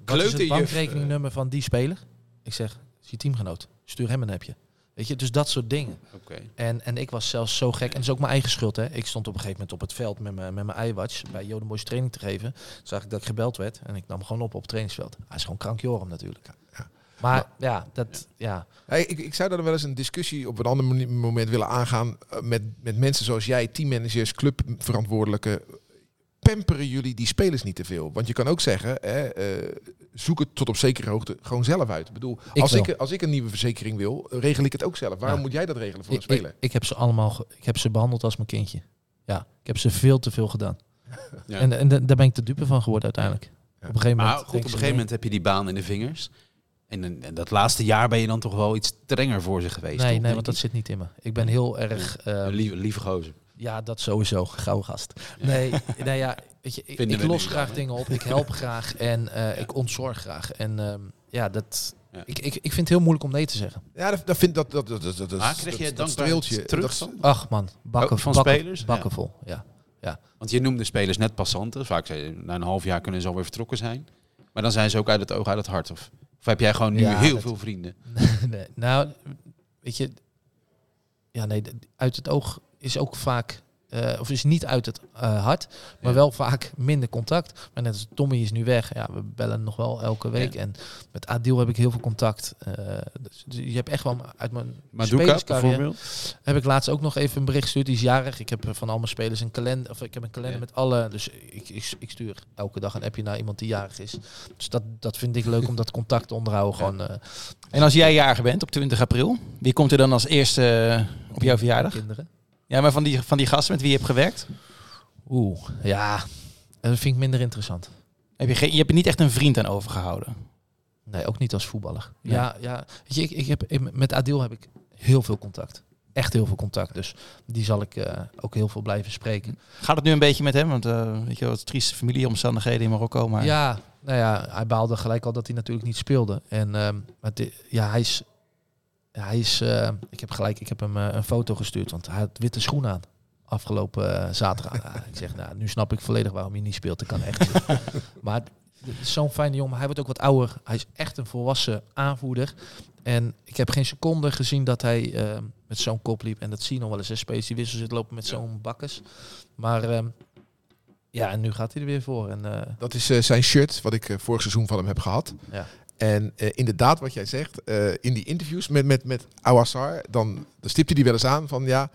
Wat is het bankrekeningnummer van die speler? Ik zeg, is je teamgenoot. Stuur hem een appje. Weet je, dus dat soort dingen. Oké. En, en ik was zelfs zo gek. En dat is ook mijn eigen schuld. Hè. Ik stond op een gegeven moment op het veld met mijn, met mijn iWatch bij Jodenboys training te geven. Zag ik dat ik gebeld werd. En ik nam gewoon op op het trainingsveld. Hij is gewoon krankjorum natuurlijk. Ja. Maar ja, dat, ja. Hey, ik, ik zou daar wel eens een discussie op een ander moment willen aangaan eh, met, met mensen zoals jij, teammanagers, clubverantwoordelijken. Pamperen jullie die spelers niet te veel? Want je kan ook zeggen, hè, eh, zoek het tot op zekere hoogte gewoon zelf uit. Ik bedoel, Ik als, ik, als ik een nieuwe verzekering wil, regel ik het ook zelf. Waarom Ja. moet jij dat regelen voor Ik, een speler? ik, ik heb ze allemaal, ik heb ze behandeld als mijn kindje. Ja, ik heb ze veel te veel gedaan. Ja. En, en da- daar ben ik de dupe van geworden uiteindelijk. Ja. Op een gegeven Maar moment. goed, op een gegeven moment heb je die baan in de vingers. En, en, dat laatste jaar ben je dan toch wel iets strenger voor ze geweest. Nee, toch, nee, want dat zit niet in me. Ik ben heel erg. Een lieve, lieve gozer. ja, dat sowieso. Gouden gast. Nee, <laughs> nee ja, weet je, ik, los graag dingen op. Ik help <laughs> graag en eh, ik ontzorg graag. En ehm, ja, dat. Ja. Ik, ik, ik vind het heel moeilijk om nee te zeggen. Ja, dat, dat vind dat dat dat dat dat dat, Maar kreeg je dat, streeltje terug dat- van? Ach man, bakken, Oh, van bakken, spelers? bakken Ja. vol. Ja. Want je noemde spelers net passanten. Vaak zei je, na een half jaar kunnen ze alweer vertrokken zijn. Maar dan zijn ze ook uit het oog, uit het hart. Of, of heb jij gewoon nu Ja, heel dat- veel vrienden? <laughs> nee, nou, weet je, ja, nee, uit het oog is ook vaak, eh, of is niet uit het eh, hart, maar Ja. wel vaak minder contact. Maar net als Tommy is nu weg, ja, we bellen nog wel elke week. Ja. En met Adil heb ik heel veel contact. Eh, dus, dus je hebt echt wel uit mijn spelerscarrière heb ik laatst ook nog even een bericht gestuurd. Die is jarig. Ik heb van al mijn spelers een kalender. Of ik heb een kalender Ja. met alle. Dus ik, ik, ik stuur elke dag een appje naar iemand die jarig is. Dus dat, dat vind ik leuk om dat contact te onderhouden. <laughs> Gewoon En als jij jarig bent op 20 april, wie komt er dan als eerste op jouw verjaardag? kinderen. Ja, maar van die, van die gasten met wie je hebt gewerkt, Oeh, ja. Dat vind ik minder interessant. heb je, geen, je hebt er niet echt een vriend aan overgehouden. Nee, ook niet als voetballer. Nee. Ja, ja. Weet je, ik, ik heb, ik- met Adil heb ik heel veel contact. Echt heel veel contact. Dus die zal ik eh, ook heel veel blijven spreken. Gaat het nu een beetje met hem? Want eh, weet je wel, wat trieste familieomstandigheden in Marokko. Maar Ja, nou ja, hij baalde gelijk al dat hij natuurlijk niet speelde. En ehm, maar ja, hij is, hij is eh, ik heb gelijk, ik heb hem eh, een foto gestuurd, want hij had witte schoenen aan. Afgelopen eh, zaterdag. Ja, <laughs> ik zeg, nou, nu snap ik volledig waarom hij niet speelt. Dat kan echt <laughs> maar zo'n fijne jongen. Hij wordt ook wat ouder. Hij is echt een volwassen aanvoerder. En ik heb geen seconde gezien dat hij met zo'n kop liep. En dat zie je nog wel eens. Spelers die wissel zit lopen met zo'n bakkes. Maar ja, en nu gaat hij er weer voor. En Dat is zijn shirt, wat ik vorig seizoen van hem heb gehad. Ja. En eh, inderdaad, wat jij zegt, eh, in die interviews met, met, met Awassar, dan, dan stipte hij wel eens aan van ja,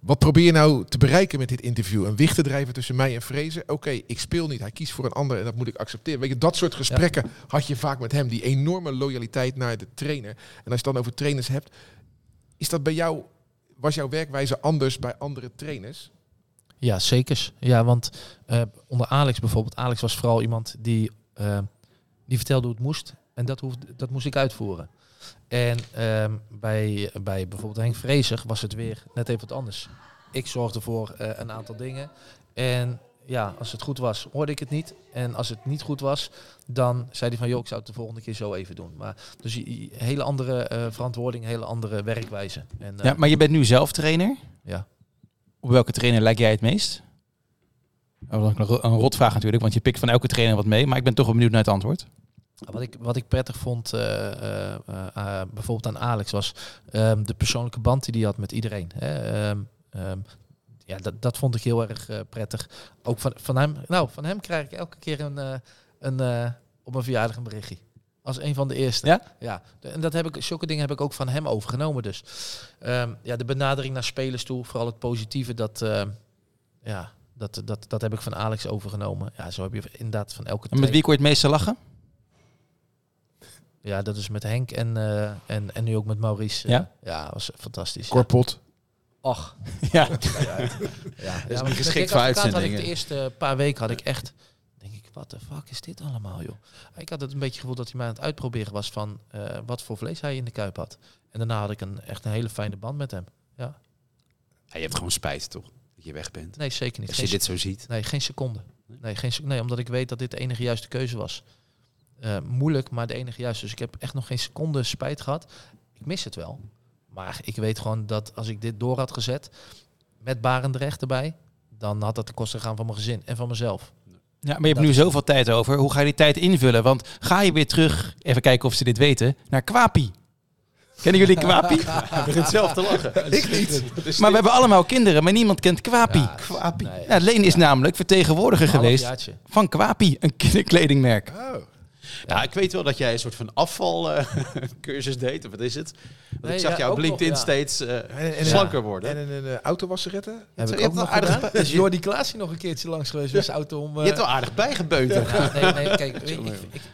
wat probeer je nou te bereiken met dit interview? Een wicht te drijven tussen mij en Vrezen? Oké, ik speel niet, hij kiest voor een ander en dat moet ik accepteren. Weet je, dat soort gesprekken had je vaak met hem, die enorme loyaliteit naar de trainer. En als je het dan over trainers hebt, is dat bij jou, was jouw werkwijze anders bij andere trainers? Ja, zeker. Ja, want eh, onder Alex bijvoorbeeld. Alex was vooral iemand die, die vertelde hoe het moest. En dat, hoefde, dat moest ik uitvoeren. En ehm, bij, bij bijvoorbeeld Henk Vrezer was het weer net even wat anders. Ik zorgde voor eh, een aantal dingen. En ja, als het goed was, hoorde ik het niet. En als het niet goed was, dan zei hij van... joh, ik zou het de volgende keer zo even doen. Maar dus je- hele andere eh, verantwoording, hele andere werkwijze. En, eh, Ja, maar je bent nu zelf trainer. Ja. Op welke trainer lijk jij het meest? Oh, dat is ro- een rotvraag natuurlijk, want je pikt van elke trainer wat mee. Maar ik ben toch wel benieuwd naar het antwoord. Wat ik, wat ik prettig vond, eh, eh, eh, bijvoorbeeld aan Alex, was ehm, de persoonlijke band die hij had met iedereen. Hè. Ehm, ehm, ja, dat, dat vond ik heel erg prettig. Ook van, van hem. Nou, van hem krijg ik elke keer een, een, op mijn verjaardag een berichtje. Als een van de eerste. Ja? Ja. En dat heb ik, zulke dingen heb ik ook van hem overgenomen. Dus ja, de benadering naar spelers toe, vooral het positieve, dat, ja, dat, dat, dat heb ik van Alex overgenomen. Ja, zo heb je inderdaad van elke En met wie kon je het meeste lachen? Ja, dat is met Henk en, eh, en, en nu ook met Maurice. Ja? ja was fantastisch. Korpot. Och. <laughs> Ja. Ja, niet maar geschikt kijk, voor uitzendingen. de eerste paar weken had ik echt, denk ik, wat de fuck is dit allemaal, joh? Ik had het een beetje gevoel dat hij mij aan het uitproberen was van eh, wat voor vlees hij in de kuip had. En daarna had ik een, echt een hele fijne band met hem. Ja, je hebt gewoon spijt, toch? Dat je weg bent. Nee, zeker niet. Als Geen je dit zo ziet. Nee, geen seconde. Nee, geen, sec- nee, omdat ik weet dat dit de enige juiste keuze was. Eh, moeilijk, maar de enige juiste. Dus ik heb echt nog geen seconde spijt gehad. Ik mis het wel. Maar ik weet gewoon dat als ik dit door had gezet, met Barendrecht erbij, dan had dat de kosten gegaan van mijn gezin en van mezelf. Ja, maar je hebt Dat nu is- zoveel tijd over. Hoe ga je die tijd invullen? Want ga je weer terug, even kijken of ze dit weten, naar Kwapi. Kennen jullie Kwapi? <laughs> Hij begint zelf te lachen. <laughs> Ik niet. <laughs> maar we hebben allemaal kinderen, maar niemand kent Kwapi. Ja, Kwapi. nee. Ja, Leen is namelijk vertegenwoordiger geweest van Kwapi, een kinderkledingmerk. Oh. Ja, ik weet wel dat jij een soort van afvalcursus <laughs> deed, of wat is het? Want Nee, ik zag ja, jou op nog, LinkedIn ja. steeds eh, En- en- slanker worden. En een, een autowasseretten? Heb ik ook nog aardig gedaan. bij- Is Jordi Klaasie nog een keertje langs geweest met zijn auto om... je eh, hebt wel aardig bijgebeuterd. Ja, nee, nee, kijk, <laughs> ik,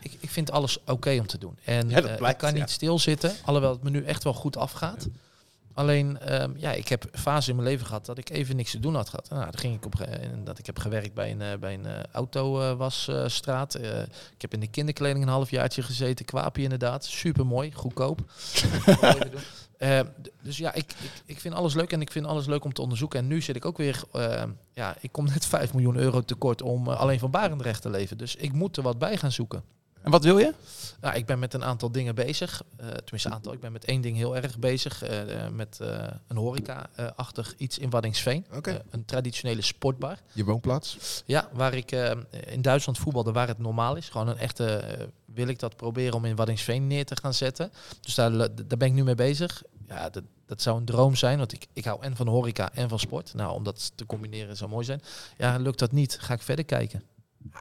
ik, ik, vind alles oké om te doen. En Ja, dat eh, blijkt, ik kan ja. niet stilzitten, alhoewel het me nu echt wel goed afgaat. Alleen, ehm, ja, ik heb fase in mijn leven gehad dat ik even niks te doen had gehad. Nou, dan ging ik op en dat ik heb gewerkt bij een, eh, bij een autowasstraat. Eh, ik heb in de kinderkleding een halfjaartje gezeten. Kwaapie inderdaad. Super mooi, goedkoop. <laughs> Eh, dus ja, ik, ik, ik vind alles leuk en ik vind alles leuk om te onderzoeken. En nu zit ik ook weer, eh, ja, ik kom net 5 miljoen euro tekort om eh, alleen van Barendrecht te leven. Dus ik moet er wat bij gaan zoeken. En wat wil je? Nou, ik ben met een aantal dingen bezig. Eh tenminste, een aantal. Ik ben met één ding heel erg bezig. eh, eh, met een horeca-achtig iets in. Eh, een traditionele sportbar. Je woonplaats? Ja, waar ik in Duitsland voetbalde waar het normaal is. Gewoon een echte, wil ik dat proberen om in Waddinxveen neer te gaan zetten. Dus daar, daar ben ik nu mee bezig. Ja, dat, dat zou een droom zijn, want ik, ik hou en van horeca en van sport. Nou, om dat te combineren zou mooi zijn. Ja, lukt dat niet, ga ik verder kijken.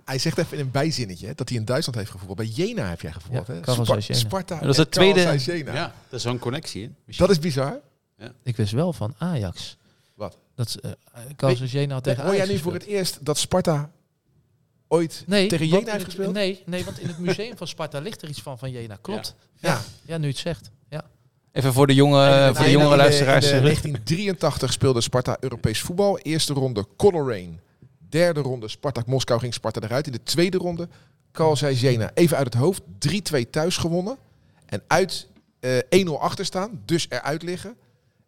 Hij zegt even in een bijzinnetje hè, dat hij in Duitsland heeft gevoetbald. Bij Jena heb jij gevoetbald. Ja, hè? Sparta. Dat is en het tweede- Jena. Ja, dat is zo'n connectie. Hè? Dat is bizar. Ik wist wel van Ajax. Wat? Dat uh, Carlos Jena had tegen Hoor jij Ajax nu voor het eerst dat Sparta ooit nee, tegen Jena heeft het- gespeeld? Nee, nee, want in het museum van Sparta ligt er iets van van Jena. Klopt. Ja. Ja, ja. nu het zegt. Ja. Even voor de, jonge, En voor de jongere in luisteraars. In eh, 1983 speelde Sparta Europees voetbal. Eerste ronde Coleraine. Derde ronde Spartak Moskou ging Sparta eruit. In de tweede ronde Zeiss Jena. Even uit het hoofd. 3-2 thuis gewonnen. En uit eh 1-0 achter staan. Dus eruit liggen.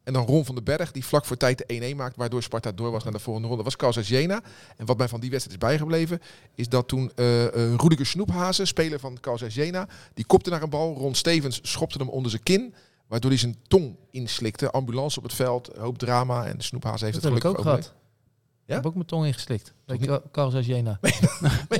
En dan Ron van den Berg, die vlak voor tijd de 1-1 maakt, waardoor Sparta door was naar de volgende ronde. Was Carlos Jena. En wat mij van die wedstrijd is bijgebleven, is dat toen eh eh, Rudiger Snoephazen, speler van Carlos Jena, die kopte naar een bal. Ron Stevens schopte hem onder zijn kin, waardoor hij zijn tong inslikte. Ambulance op het veld, hoop drama. En Snoephazen heeft Dat het ik ook gelukkig gehad. Ja? Ik heb ook mijn tong ingeslikt. Ik Carlos als Jena. Weet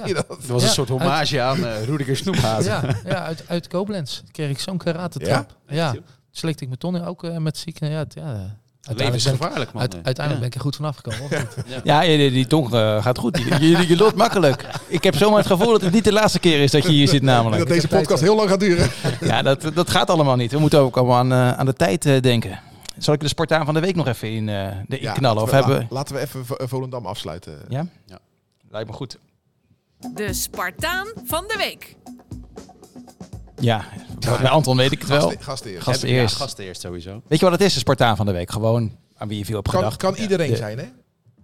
je dat? <laughs> Dat was Ja, een soort hommage aan eh Rudiger Snoephazen. Ja, ja uit, uit Koblenz kreeg ik zo'n karate Ja? trap. Ja, slikte ik mijn tong in, ook eh, met zieken. Ja, het- ja, eh, uiteindelijk, ben ik, Levensgevaarlijk, man. uit- uiteindelijk ben Ja. ik er goed vanaf gekomen. of niet? <laughs> Ja, die, die tong gaat goed. Je, je, je loopt makkelijk. Ik heb zomaar het gevoel dat het niet de laatste keer is dat je hier zit Dat namelijk. deze heb tijd, podcast heel lang gaat duren. Ja, dat, dat gaat allemaal niet. We moeten ook allemaal aan, aan de tijd eh, denken. Zal ik de Spartaan van de week nog even in, eh de Ja, knallen? Of laten we, hebben... la- laten we even Vo- Volendam afsluiten. Ja? Ja. Lijkt me goed. De Spartaan van de week. Ja, bij Anton weet ik het wel. Gasten, gasten eerst. Gast Ja, eerst. sowieso. Weet je wat het is, de Spartaan van de week? Gewoon aan wie je veel hebt Kan, gedacht. kan iedereen De- zijn, hè?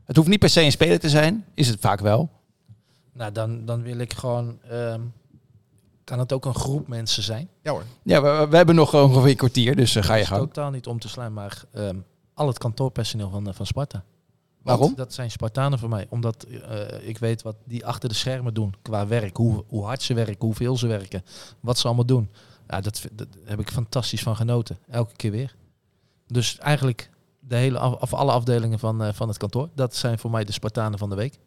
Het hoeft niet per se een speler te zijn. Is het vaak wel. Nou, dan, dan wil ik gewoon... ehm, kan het ook een groep mensen zijn? Ja hoor. Ja, we, we hebben nog ongeveer een kwartier, dus eh, ga je gang. totaal niet om te slaan, maar ehm, al het kantoorpersoneel van, eh, van Sparta. Waarom? Dat zijn Spartanen voor mij. Omdat eh, ik weet wat die achter de schermen doen qua werk. Hoe, hoe hard ze werken, hoeveel ze werken. Wat ze allemaal doen. Ja, dat, dat heb ik fantastisch van genoten. Elke keer weer. Dus eigenlijk de hele af, of alle afdelingen van, eh, van het kantoor. Dat zijn voor mij de Spartanen van de week.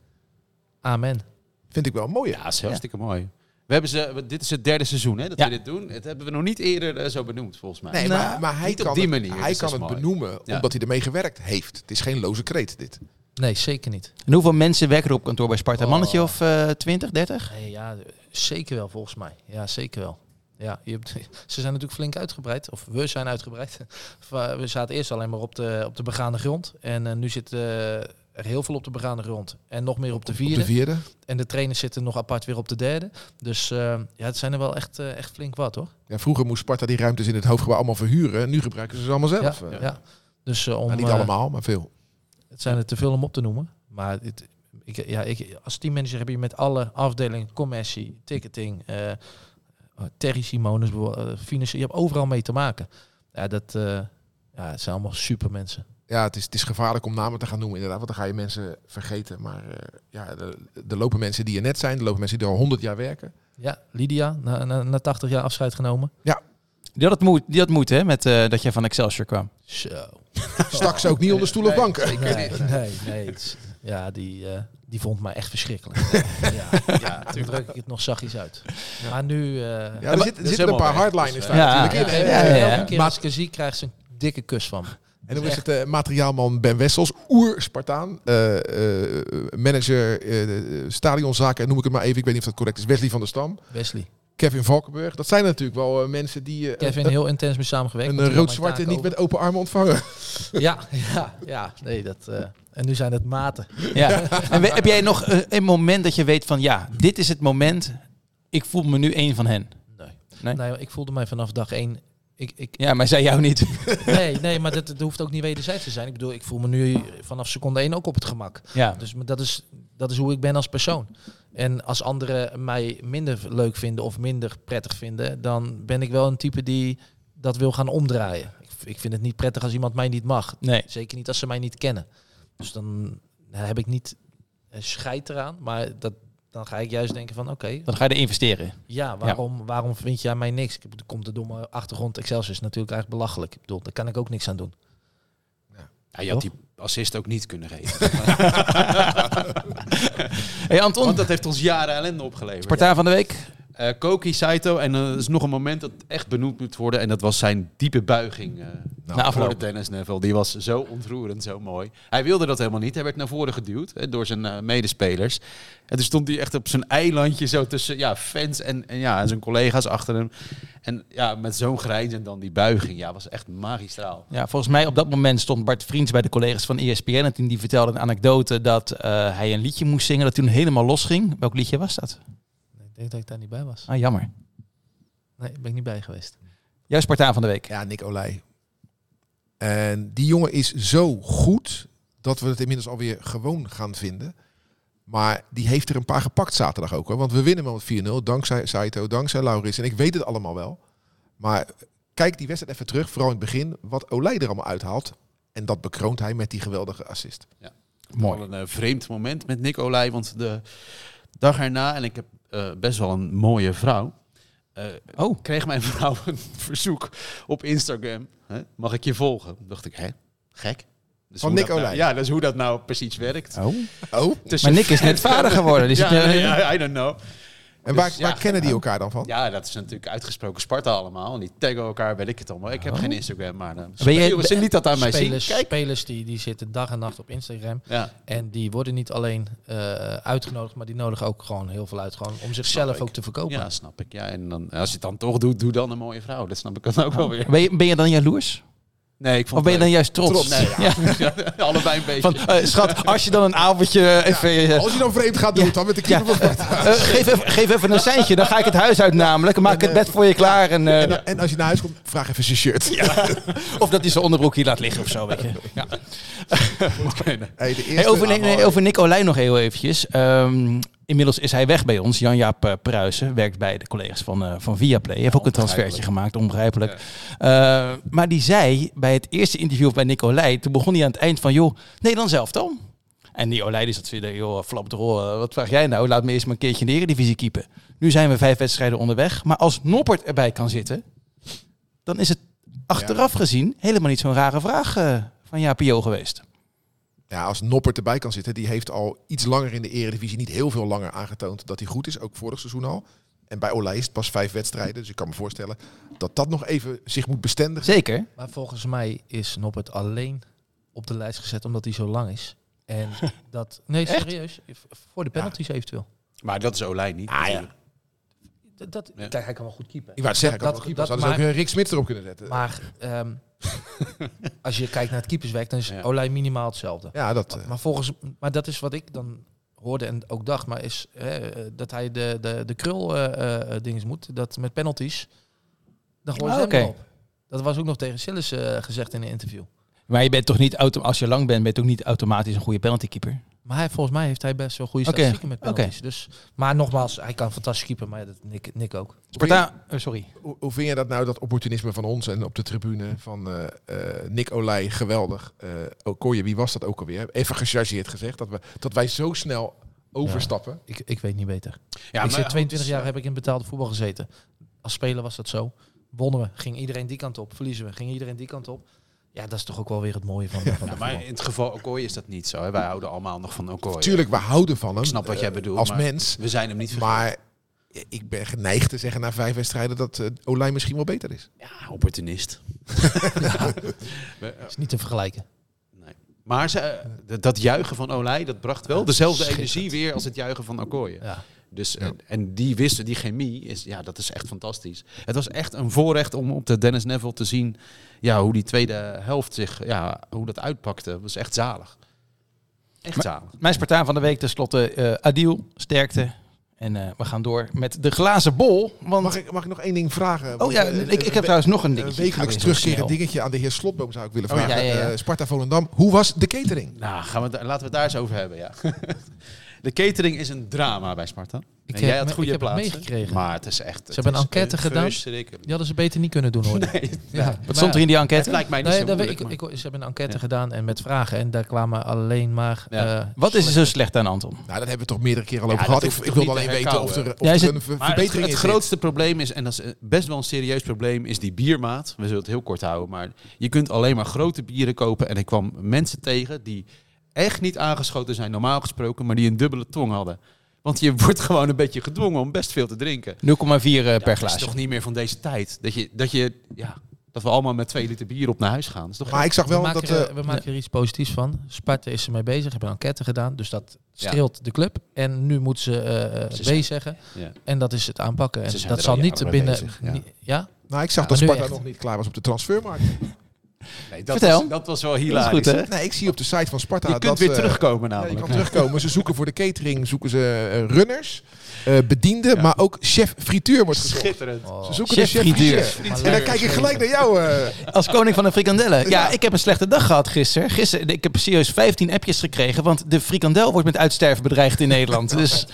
Amen. Vind ik wel mooi. Ja, dat is hartstikke mooi. We hebben ze, dit is het derde seizoen hè, dat Ja. we dit doen. Het hebben we nog niet eerder eh, zo benoemd, volgens mij. Nee, Nou, maar, maar hij niet op kan die het, manier, hij dus kan het is mooi. benoemen Ja. omdat hij ermee gewerkt heeft. Het is geen loze kreet, dit. Nee, zeker niet. En hoeveel mensen werken er op kantoor bij Sparta? Een Oh. mannetje of eh 20, 30? Nee, ja, zeker wel volgens mij. Ja, zeker wel. Ja, je hebt, <laughs> ze zijn natuurlijk flink uitgebreid. Of we zijn uitgebreid. <laughs> We zaten eerst alleen maar op de, op de begane grond. En eh, nu zit eh, er heel veel op de begane grond. En nog meer op de Op vierde. de vierde. En de trainers zitten nog apart weer op de derde. Dus eh, ja, het zijn er wel echt, eh, echt flink wat hoor. Ja, vroeger moest Sparta die ruimtes in het hoofdgebouw allemaal verhuren. Nu gebruiken ze ze allemaal zelf. Ja, Eh, ja. Dus om, nou, niet allemaal, maar veel. het zijn er te veel om op te noemen. Maar het, ik, ja, ik, als teammanager heb je met alle afdelingen, commercie, ticketing, eh, Terry bijvoorbeeld, eh, financiën, je hebt overal mee te maken. Ja, dat ja, het zijn allemaal super mensen. Ja, het is, het is gevaarlijk om namen te gaan noemen inderdaad. Want dan ga je mensen vergeten. Maar eh, ja, er, lopen mensen die er net zijn. Er lopen mensen die er al 100 jaar werken. Ja, Lydia, na, na, na 80 jaar afscheid genomen. Die had het moeite, die had moeite hè, met eh, dat je van Excelsior kwam. Zo. <laughs> Stak ze ook niet onder stoel of banken. Nee, nee, nee. ja, die, eh, die vond mij echt verschrikkelijk. <laughs> ja, ja, toen druk ik het nog zachtjes uit. Maar nu... eh, Ja, er, zit, er zitten een paar hardliners daar ja, natuurlijk in. ja, ja, ja, ja. Elke keer Maar- als ik haar zie, krijgt ze een dikke kus van me. En dan is het eh, materiaalman Ben Wessels, oer-Spartaan, eh, eh, manager eh, stadionzaken, noem ik het maar even. Ik weet niet of dat correct is. Wesley van der Stam, Wesley. Kevin Valkenburg. Dat zijn natuurlijk wel mensen die eh, Kevin, heel intens mee samengewerkt. een rood-zwarte niet met open armen ontvangen. <laughs> Ja, ja, ja. Nee, dat... eh, en nu zijn het maten. <laughs> Ja. en we- heb jij nog een moment dat je weet van ja, dit is het moment. Ik voel me nu een van hen. Nee. Nee? Nee, ik voelde mij vanaf dag één... Ik, ik, Ja, maar zij jou niet. <laughs> nee, nee, maar dat, dat hoeft ook niet wederzijds te zijn. Ik bedoel, ik voel me nu vanaf seconde één ook op het gemak. Ja. Dus maar dat is, dat is hoe ik ben als persoon. En als anderen mij minder leuk vinden of minder prettig vinden, dan ben ik wel een type die dat wil gaan omdraaien. Ik, ik vind het niet prettig als iemand mij niet mag. Nee. Zeker niet als ze mij niet kennen. Dus dan heb ik niet een scheid eraan, maar dat, dan ga ik juist denken van oké, Dan ga je er investeren. ja, waarom, waarom vind jij mij niks? Ik bedoel, komt de domme achtergrond Excelsior is natuurlijk eigenlijk belachelijk. Ik bedoel, daar kan ik ook niks aan doen. Ja, je had die assist ook niet kunnen geven. <laughs> Hey Anton, Want dat heeft ons jaren ellende opgeleverd. Spartaan van de week. Eh, Koki Saito. En er is nog een moment dat echt benoemd moet worden. En dat was zijn diepe buiging eh Na voor afloop. de Dennis Neville. Die was zo ontroerend, zo mooi. Hij wilde dat helemaal niet. Hij werd naar voren geduwd hè, door zijn eh, medespelers. En toen stond hij echt op zijn eilandje zo tussen ja, fans en, en, ja, en zijn collega's achter hem. En ja, met zo'n grijns en dan die buiging. Ja, was echt magistraal. Ja, volgens mij op dat moment stond Bart Vriends bij de collega's van ESPN. En toen die vertelde een anekdote dat eh, hij een liedje moest zingen. Dat toen helemaal losging. Welk liedje was dat? Ik denk dat ik daar niet bij was. Ah, jammer. Nee, ben ik niet bij geweest. Jouw Spartaan van de week. Ja, Nick Olij. En die jongen is zo goed dat we het inmiddels alweer gewoon gaan vinden. Maar die heeft er een paar gepakt zaterdag ook. Hoor. Want we winnen wel met 4-0. Dankzij Saito, dankzij Lauris. En ik weet het allemaal wel. Maar kijk die wedstrijd even terug. Vooral in het begin. Wat Olij er allemaal uithaalt. En dat bekroont hij met die geweldige assist. Mooi. Wel een eh, vreemd moment met Nick Olij, want de dag erna, en ik heb eh, best wel een mooie vrouw, eh, Oh. kreeg mijn <laughs> vrouw een verzoek op Instagram. Hè? Mag ik je volgen? dacht ik, hè? Gek. Dus Van Nick nou- Olij? ja, dat is hoe dat nou precies werkt. Oh. Oh, Maar Nick is net vader geworden. <laughs> Ja, nee, ja, I don't know. En waar, Dus, ja, waar kennen die elkaar dan van? Ja, dat is natuurlijk uitgesproken Sparta allemaal. En die taggen elkaar, weet ik het allemaal. Ik heb Oh. geen Instagram, maar dan Ben jij- spelen- ze liet dat aan mij zien. Kijk. spelers die, die zitten dag en nacht op Instagram. Ja. En die worden niet alleen eh, uitgenodigd, maar die nodigen ook gewoon heel veel uit. Gewoon om zichzelf ook te verkopen. ja, snap ik. Ja, en dan, als je het dan toch doet, doe dan een mooie vrouw. Dat snap ik dan ook wel weer. Ben je, ben je dan jaloers? Nee, ik vond Of ben je dan juist trots? Nee, <laughs> ja. Allebei een beetje. Van, eh, schat, als je dan een avondje even... eh, Als je dan vreemd gaat, doe het dan met de eh, geef, even, geef even een seintje, dan ga ik het huis uit namelijk. Maak het bed voor je klaar. En, eh, En, en als je naar huis komt, vraag even zijn shirt. of dat hij zijn onderbroek hier laat liggen of zo. Weet je. <laughs> Ja. Hey, over, nee, over Nick Olij nog heel eventjes. Ehm, inmiddels is hij weg bij ons. Jan-Jaap eh, Pruisen werkt bij de collega's van, eh van Viaplay. Hij heeft ook een transfertje gemaakt, onbegrijpelijk. Eh, maar die zei bij het eerste interview bij Nick Olij... toen begon hij aan het eind van, joh, Nederland zelf dan. En die Olij die zat weer, joh, flap de rol, wat vraag jij nou? Laat me eerst maar een keertje in de Eredivisie keepen. Nu zijn we vijf wedstrijden onderweg. Maar als Noppert erbij kan zitten... dan is het achteraf gezien helemaal niet zo'n rare vraag eh, van Jaapio geweest. Ja, als Noppert erbij kan zitten, die heeft al iets langer in de eredivisie, niet heel veel langer aangetoond dat hij goed is, ook vorig seizoen al. En bij Olij is het pas vijf wedstrijden, dus ik kan me voorstellen dat dat nog even zich moet bestendigen. Zeker. Maar volgens mij is Noppert alleen op de lijst gezet omdat hij zo lang is. En <laughs> dat... Nee, serieus. Voor de penalties eventueel. Maar dat is Olij niet. Ah, ja. Dat, dat, Ja. Kijk, hij kan wel goed keepen. Ik wou het zeggen, Dat- dat, dat, ze ook maar- eh, Rick Smits erop kunnen zetten. Maar ehm, als je kijkt naar het keeperswerk, dan is Ja. Olij minimaal hetzelfde. ja, dat... eh, Maar, volgens, maar dat is wat ik dan hoorde en ook dacht, maar is eh, dat hij de, de, de krul eh, eh, dingen moet. Dat met penalties, dan gooien ze oké. op. Dat was ook nog tegen Sillis eh, gezegd in een interview. Maar je bent toch niet auto als je lang bent, ben je toch niet automatisch een goede penaltykeeper? Maar hij, volgens mij heeft hij best wel goede Oké, statistieken met oké. penalties. Dus, maar nogmaals, hij kan fantastisch keeper, maar dat Nick, Nick ook. Sparta, eh, sorry. hoe, hoe vind je dat nou, dat opportunisme van ons en op de tribune van eh, eh, Nick Olij, geweldig. Eh Okoye, wie was dat ook alweer? Even gechargeerd gezegd, dat, we, dat wij zo snel overstappen. Ik, ik weet niet beter. Ja, ik maar- zit 22 jaar heb ik in betaalde voetbal gezeten. Als speler was dat zo. Wonnen we, ging iedereen die kant op. Verliezen we, ging iedereen die kant op. Ja, dat is toch ook wel weer het mooie van, van Ja, maar in het geval Okoye is dat niet zo. Hè? Wij houden allemaal nog van Okoye. Tuurlijk, we houden van hem. Ik snap wat jij eh, bedoelt, Als mens. We zijn hem niet vergeten. Maar ik ben geneigd te zeggen na vijf wedstrijden dat eh Olij misschien wel beter is. Ja, opportunist. <laughs> is niet te vergelijken. Nee. Maar ze, eh, dat juichen van Olij, dat bracht wel dezelfde energie weer als het juichen van Okoye. Ja. Dus, Ja. en, en die wisten, die chemie, is, ja, dat is echt fantastisch. Het was echt een voorrecht om op de Dennis Neville te zien ja, hoe die tweede helft zich, ja, hoe dat uitpakte. Dat was echt zalig. Echt zalig. Mijn Spartaan van de week tenslotte, eh Adil, sterkte. En eh, we gaan door met de glazen bol. Want, Mag ik, mag ik nog één ding vragen? oh ja, eh, ik, ik heb trouwens nog een een dingetje. wekelijks terugkerend snel. dingetje aan de heer Slotboom zou ik willen Oh ja, vragen. ja, ja. Eh, Sparta Volendam, hoe was de catering? Nou, gaan we, het- laten we het daar eens over hebben, ja. <laughs> De catering is een drama bij Sparta. Ik En heb jij had me- goede ik heb het plaatsen. meegekregen. Maar het is echt... Ze hebben een enquête gedaan. Die hadden ze beter niet kunnen doen hoor. Nee, Ja. Wat stond er in die het enquête? lijkt mij niet Nee, zo dat weet moeilijk. ik, ik, ze hebben een enquête Ja. gedaan en met vragen. En daar kwamen alleen maar... Ja. eh, Wat is er zo slecht aan, Anton? Nou, dat hebben we toch meerdere keren al over Ja, gehad. Ik, ik niet alleen te weten of er, of Ja, is er het- een ver- Maar het, verbetering het in zit. grootste probleem is, en dat is eh, best wel een serieus probleem, is die biermaat. We zullen het heel kort houden, maar je kunt alleen maar grote bieren kopen. En ik kwam mensen tegen die echt niet aangeschoten zijn, normaal gesproken, maar die een dubbele tong hadden. Want je <laughs> wordt gewoon een beetje gedwongen om best veel te drinken. 0,4 eh, Ja, per dat is toch niet meer van deze tijd. Dat je, dat je, ja, dat we allemaal met twee liter bier op naar huis gaan. Dat is toch Maar ik zag we wel maken, dat... er, eh, we maken er iets positiefs van. Sparta is ermee bezig, hebben een enquête gedaan. Dus dat streelt de club. En nu moeten ze eh, Ze B zeggen. Ja. En dat is het aanpakken. En dat zal al niet binnen... bezig, ja. nou, ik zag Ja, dat Sparta echt. nog niet klaar was op de transfermarkt. <laughs> Nee, dat, Vertel. Was, dat was wel hilarisch. goed, hè? Nee, ik zie op de site van Sparta Je kunt dat... weer eh, terugkomen Ja, je namelijk. kan terugkomen. Ze zoeken voor de catering zoeken ze eh, runners, eh, bedienden, maar ook chef frituur wordt gezocht. Schitterend. Oh. Ze zoeken Chef de chef frituur. En dan kijk ik gelijk naar jou. eh. Als koning van de frikandellen. Ja, Ja. ik heb een slechte dag gehad gisteren. Gisteren, ik heb serieus 15 appjes gekregen, want de frikandel wordt met uitsterven bedreigd in Nederland. Dus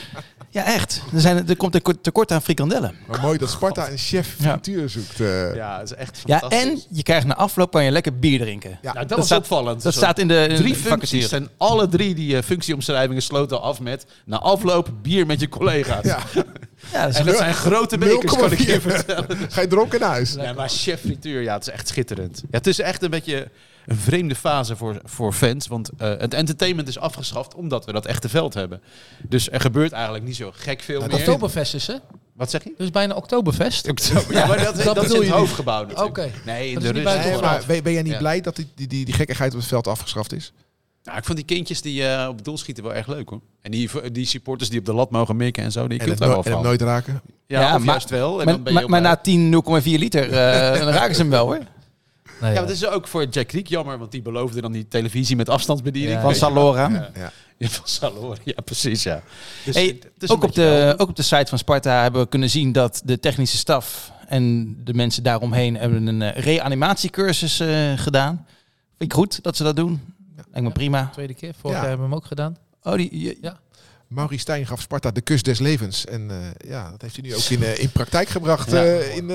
Ja, echt. Er, zijn, er komt een kort- tekort aan frikandellen. Maar mooi dat Sparta een chef Ja. frituur zoekt. eh. Ja, dat is echt Ja, fantastisch. en je krijgt na afloop kan je lekker bier drinken. Ja. Nou, dat, Dat was staat- opvallend. Dat Zo- staat in de in Drie de functies vacature. en alle drie die eh, functieomschrijvingen sloten af met... na afloop bier met je collega's. Ja. <laughs> Ja, dat is En dat zijn grote bekers, kan ik je 0,4. vertellen. Ga je dronken naar huis? Ja, maar chef frituur, ja, het is echt schitterend. Ja, het is echt een beetje een vreemde fase voor, voor fans. Want eh, het entertainment is afgeschaft omdat we dat echte veld hebben. Dus er gebeurt eigenlijk niet zo gek veel meer. Oktoberfest is hè? Wat zeg je? Dus bijna Oktoberfest. Oktober. <laughs> Ja, maar dat, dat, dat is in het hoofdgebouw natuurlijk. Oké. Nee, in Dat de is niet rust. Nee, maar ben, ben jij niet Ja. blij dat die, die, die, die gekkigheid op het veld afgeschaft is? Nou, ik vond die kindjes die eh, op het doel schieten wel erg leuk hoor. En die, die supporters die op de lat mogen mikken en zo, die En kunt het, daar no- wel en van. hem nooit raken? Ja, Ja, of maar- juist wel. En Maar, dan ben je maar, maar na 10 0,4 liter, eh, <laughs> dan raken ze hem wel hoor. Nee, Ja, ja. maar het is ook voor Jack Creek jammer, want die beloofde dan die televisie met afstandsbediening. Ja, Van. Salora. Ja. Ja, van Salor. Ja, precies, ja. Dus Hey, ook, op wel- de, ook op de site van Sparta hebben we kunnen zien dat de technische staf en de mensen daaromheen hebben een eh, reanimatiecursus eh, gedaan. Vind ik goed dat ze dat doen. Lijkt me Ja. prima. Tweede keer. Vorig Ja. jaar hebben we hem ook gedaan. Oh, die, je- Ja. Maurice Stijn gaf Sparta de kus des levens. En eh, ja, dat heeft hij nu ook in, eh, in praktijk gebracht. Ja. eh, in,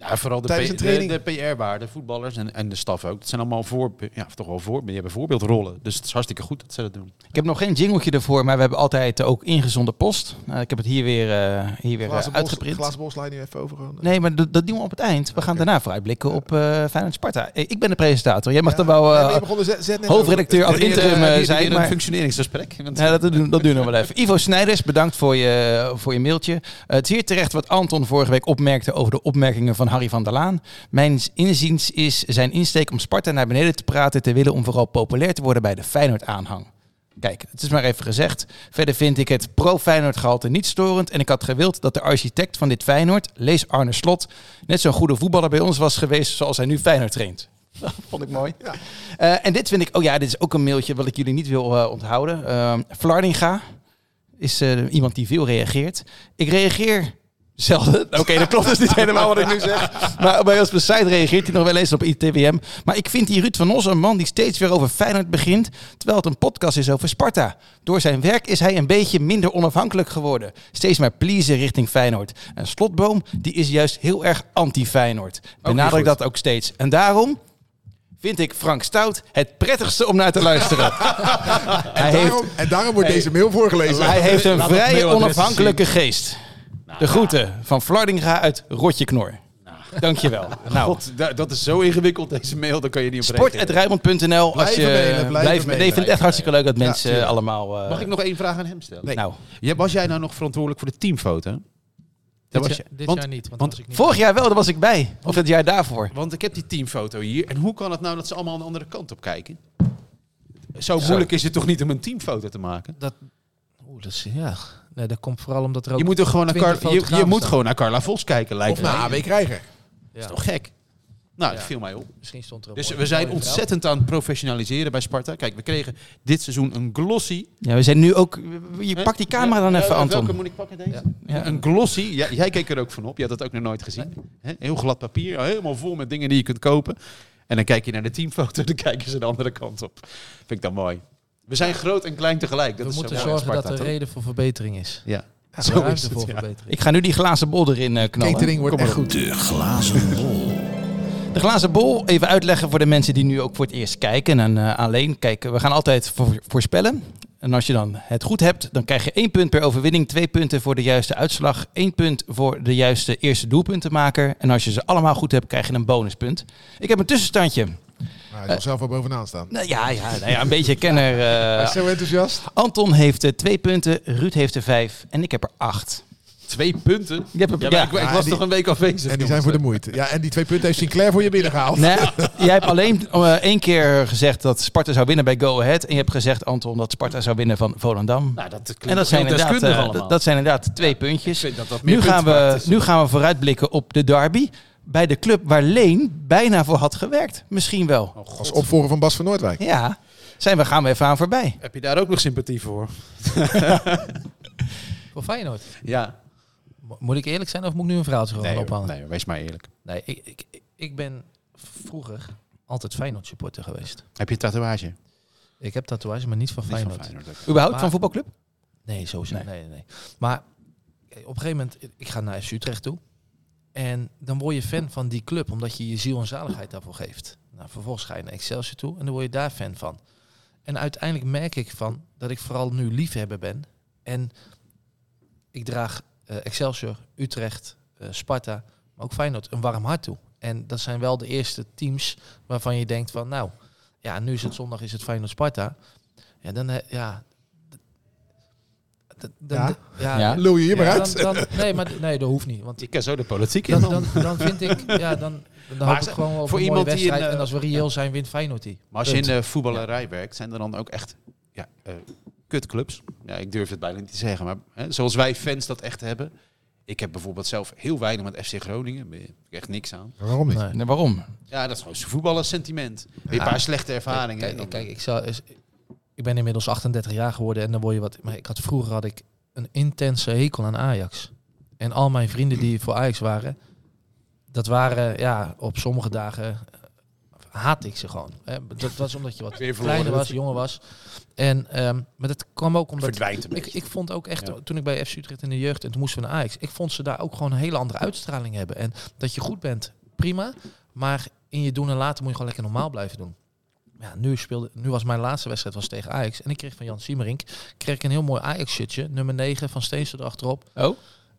Ja, vooral de, de, de PR-waarde, voetballers en, en de staf ook. Dat zijn allemaal voor, ja, toch wel voor, die hebben voorbeeldrollen. Dus het is hartstikke goed dat ze dat doen. ik heb nog geen jingletje ervoor, maar we hebben altijd ook ingezonden post. Nou, ik heb het hier weer, eh, hier weer eh, glazen, bos, uitgeprint. glazen bos lijn nu even over. Nee, maar dat, dat doen we op het eind. We gaan daarna vooruitblikken op eh Feyenoord Sparta. Eh, Ik ben de presentator. Jij mag Ja. dan wel eh, je net hoofdredacteur ad interim eh, zijn. een Maar, functioneringsgesprek. Ja, dat, doen, dat doen we wel even. Ivo Snijders, bedankt voor je, voor je mailtje. Eh, het is zeer terecht wat Anton vorige week opmerkte over de opmerkingen van Harry van der Laan. Mijn inziens is zijn insteek om Sparta naar beneden te praten te willen om vooral populair te worden bij de Feyenoord-aanhang. Kijk, het is maar even gezegd. Verder vind ik het pro-Feyenoord gehalte niet storend. En ik had gewild dat de architect van dit Feyenoord, lees Arne Slot, net zo'n goede voetballer bij ons was geweest zoals hij nu Feyenoord traint. <laughs> Dat vond ik mooi. Ja. Eh, en dit vind ik, oh ja, dit is ook een mailtje wat ik jullie niet wil eh, onthouden. Vlardinga is eh, iemand die veel reageert. Ik reageer zelden. <laughs> Oké, dat klopt dus niet helemaal wat ik nu zeg. Maar bij ons site reageert hij nog wel eens op ITWM. Maar ik vind die Ruud van Os een man die steeds weer over Feyenoord begint, terwijl het een podcast is over Sparta. Door zijn werk is hij een beetje minder onafhankelijk geworden. Steeds maar pleasen richting Feyenoord. En Slotboom, die is juist heel erg anti-Feyenoord. Benadruk dat ook steeds. En daarom vind ik Frank Stout het prettigste om naar te luisteren. <laughs> hij, heeft, Daarom, en daarom wordt deze mail voorgelezen. hij heeft een Laat het vrij mailadres onafhankelijke geest. De groeten van Vlardinga uit Rotjeknor. Dankjewel. <laughs> Nou, God, da- dat is zo ingewikkeld deze mail, daar kan je niet op sport.rijmond.nl. Als Blijven je mailen, blijven blijft mailen. mailen. Nee, ik vind het echt hartstikke leuk dat mensen tuurlijk. allemaal... eh, Mag ik nog één vraag aan hem stellen? Nee. Nou, Ja, was jij nou nog verantwoordelijk voor de teamfoto? Dit, was jaar, je- dit want- jaar niet. Want, want was ik niet vorig jaar wel, daar was ik bij. Of het jaar daarvoor. Want ik heb die teamfoto hier. En hoe kan het nou dat ze allemaal aan de andere kant op kijken? Zo moeilijk is het toch niet om een teamfoto te maken? dat, oeh, dat is, ja. Nee, dat komt vooral omdat er ook... Je moet, gewoon naar 20 Car- je, moet gewoon naar Carla Vos kijken, lijkt Of me. naar AB Krijger. Ja, is toch gek? Nou, dat Ja. viel mij op. Misschien stond er ook Dus we zijn ontzettend aan het professionaliseren bij Sparta. Kijk, we kregen dit seizoen een glossy. Ja, we zijn nu ook... Je pakt die camera dan Ja, even, eh, Welke Anton. moet ik pakken deze? Ja. Ja. Een glossy. Ja, jij keek er ook van op. Je had dat ook nog nooit gezien. Hè? Heel glad papier. Helemaal vol met dingen die je kunt kopen. En dan kijk je naar de teamfoto. <laughs> Dan kijken ze de andere kant op. Vind ik dan mooi. We zijn groot en klein tegelijk. Dat We is zo moeten zorgen dat er toch? reden voor verbetering is. Ja. Ja, Zo is het, ja. verbetering. Ik ga nu die glazen bol erin eh, knallen. Catering wordt echt goed. De glazen bol. De glazen bol, even uitleggen voor de mensen die nu ook voor het eerst kijken en eh, alleen kijken. We gaan altijd voor, voorspellen. En als je dan het goed hebt, dan krijg je één punt per overwinning, twee punten voor de juiste uitslag, één punt voor de juiste eerste doelpuntenmaker. En als je ze allemaal goed hebt, krijg je een bonuspunt. Ik heb een tussenstandje. Maar hij zal zelf wel bovenaan staan. Nou, ja, ja, nou ja, een beetje kenner. <laughs> Hij eh, is zo enthousiast. Anton heeft er twee punten, Ruud heeft er vijf en ik heb er acht. Twee punten. Je hebt Ja, ik, was die- toch een week afwezig. En die zijn voor de moeite. Ja, en die twee punten heeft Sinclair voor je binnengehaald. Nee, <laughs> jij hebt alleen eh, één keer gezegd dat Sparta zou winnen bij Go Ahead. En je hebt gezegd, Anton, dat Sparta zou winnen van Volendam. Nou, dat klinkt En dat zijn, inderdaad, eh, dat, zijn inderdaad twee puntjes. Ik vind dat dat meer Nu gaan, we, nu gaan we vooruitblikken op de derby. Bij de club waar Leen bijna voor had gewerkt. Misschien wel. Oh. Als opvolger van Bas van Noordwijk. Ja, zijn we, gaan we even aan voorbij. Heb je daar ook nog sympathie voor? <laughs> Voor Feyenoord. Ja. Mo- Moet ik eerlijk zijn of moet ik nu een verhaaltje gewoon Nee, ophalen? nee, wees maar eerlijk. Nee, ik, ik, ik- ben vroeger altijd Feyenoord supporter geweest. Heb je een tatoeage? Ik heb tatoeage, maar niet van Niet van Feyenoord. Ook. Überhaupt Maar- van voetbalclub? Nee, sowieso. Nee. Nee. nee. Maar kijk, op een gegeven moment, ik ga naar FC Utrecht toe. En dan word je fan van die club, omdat je je ziel en zaligheid daarvoor geeft. Nou, vervolgens ga je naar Excelsior toe en dan word je daar fan van. En uiteindelijk merk ik van dat ik vooral nu liefhebber ben. En ik draag eh, Excelsior, Utrecht, eh, Sparta, maar ook Feyenoord een warm hart toe. En dat zijn wel de eerste teams waarvan je denkt van, nou, ja, nu is het zondag, is het dan, eh, ja... dan- Ja? Ja, Ja. Lul je hier maar uit. dan, dan, nee, maar nee, dat hoeft niet. Want Ik ken zo de politiek in. dan, dan, dan vind ik, ja, dan, dan Maar hoop ik ze- gewoon voor een mooie iemand die in, eh, en als we reëel zijn, wint Feyenoord die. Maar als je in de voetballerij werkt, zijn er dan ook echt ja, eh, kutclubs? Ja, ik durf het bijna niet te zeggen, maar hè, zoals wij fans dat echt hebben. Ik heb bijvoorbeeld zelf heel weinig met FC Groningen. Daar heb ik echt niks aan. Waarom niet? Nee. Nee, waarom? Ja, dat is gewoon voetballersentiment. Weer Ja. een paar slechte ervaringen. Kijk, dan- kijk, ik, zou, is- ik ben inmiddels 38 jaar geworden en dan word je wat. Maar ik had vroeger had ik een intense hekel aan Ajax. En al mijn vrienden die voor Ajax waren, dat waren ja op sommige dagen eh, haat ik ze gewoon. Hè. Dat was omdat je wat kleiner was, jonger was. En ehm, maar dat kwam ook omdat verdwijnt ik, ik vond ook echt Ja. toen ik bij FC Utrecht in de jeugd en toen moesten we naar Ajax, ik vond ze daar ook gewoon een hele andere uitstraling hebben. En dat je goed bent, prima. Maar in je doen en laten moet je gewoon lekker normaal blijven doen. Ja, nu, speelde, nu was mijn laatste wedstrijd was tegen Ajax. En ik kreeg van Jan Siemerink kreeg ik een heel mooi Ajax-shirtje. Nummer 9 van Steensel erachterop. Oh?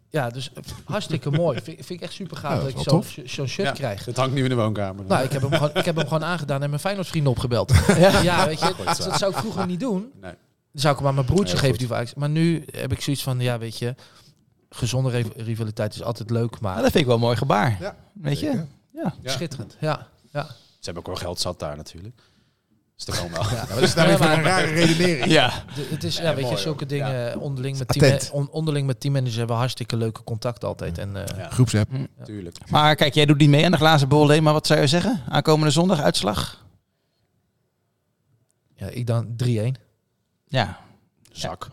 Ja, dus hartstikke <laughs> mooi. Vind, vind ik echt super gaaf Ja, dat dat ik zo'n zo'n shirt Ja. krijg. Het hangt nu in de woonkamer. Nou, ik heb, hem gewoon, ik heb hem gewoon aangedaan en mijn Feyenoord-vrienden opgebeld. <laughs> Ja, weet je, dat, dat zou ik vroeger niet doen. Nee. Dan zou ik hem aan mijn broertje Nee, geven die Ajax. Maar nu heb ik zoiets van, ja, weet je, gezonde ri- rivaliteit is altijd leuk, maar Nou, dat vind ik wel een mooi gebaar. Ja, Weet je? Ja. schitterend. Ja, ja. Ze hebben ook wel geld zat daar natuurlijk. Wel. <laughs> Ja, dat is nou voor een rare redenering. Ja. De- het is, ja, Ja, weet mooi, je, zulke hoor. dingen onderling met, team, on- onderling met teammanagers hebben we hartstikke leuke contact altijd. En eh, Ja. Groepsapp. Tuurlijk. Maar kijk, jij doet niet mee aan de glazen bol, nee, maar wat zou je zeggen? Aankomende zondag, uitslag? ja, ik dan 3-1. Ja. Zak.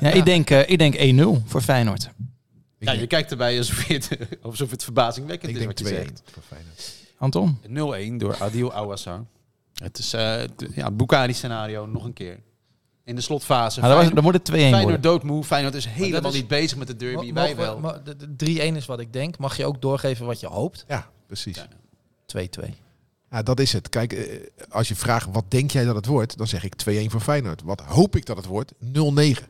ja ik denk, eh, ik denk 1-0 voor Feyenoord. Ja, je kijkt erbij alsof het, alsof het verbazingwekkend Ik is denk wat je 2-1 zegt. voor Feyenoord. Anton? 0-1 door Adil Awassar. Het is d- ja, Bukari-scenario nog een keer. In de slotfase. Dan, dan moet het 2-1 Feyenoord doodmoe. Feyenoord is helemaal is- niet bezig met de derby. Wij wel. maar de- de 3-1 is wat ik denk. Mag je ook doorgeven wat je hoopt? Ja, precies. Ja. 2-2. Ja, dat is het. Kijk, eh, als je vraagt wat denk jij dat het wordt, dan zeg ik 2-1 voor Feyenoord. Wat hoop ik dat het wordt? 0-9.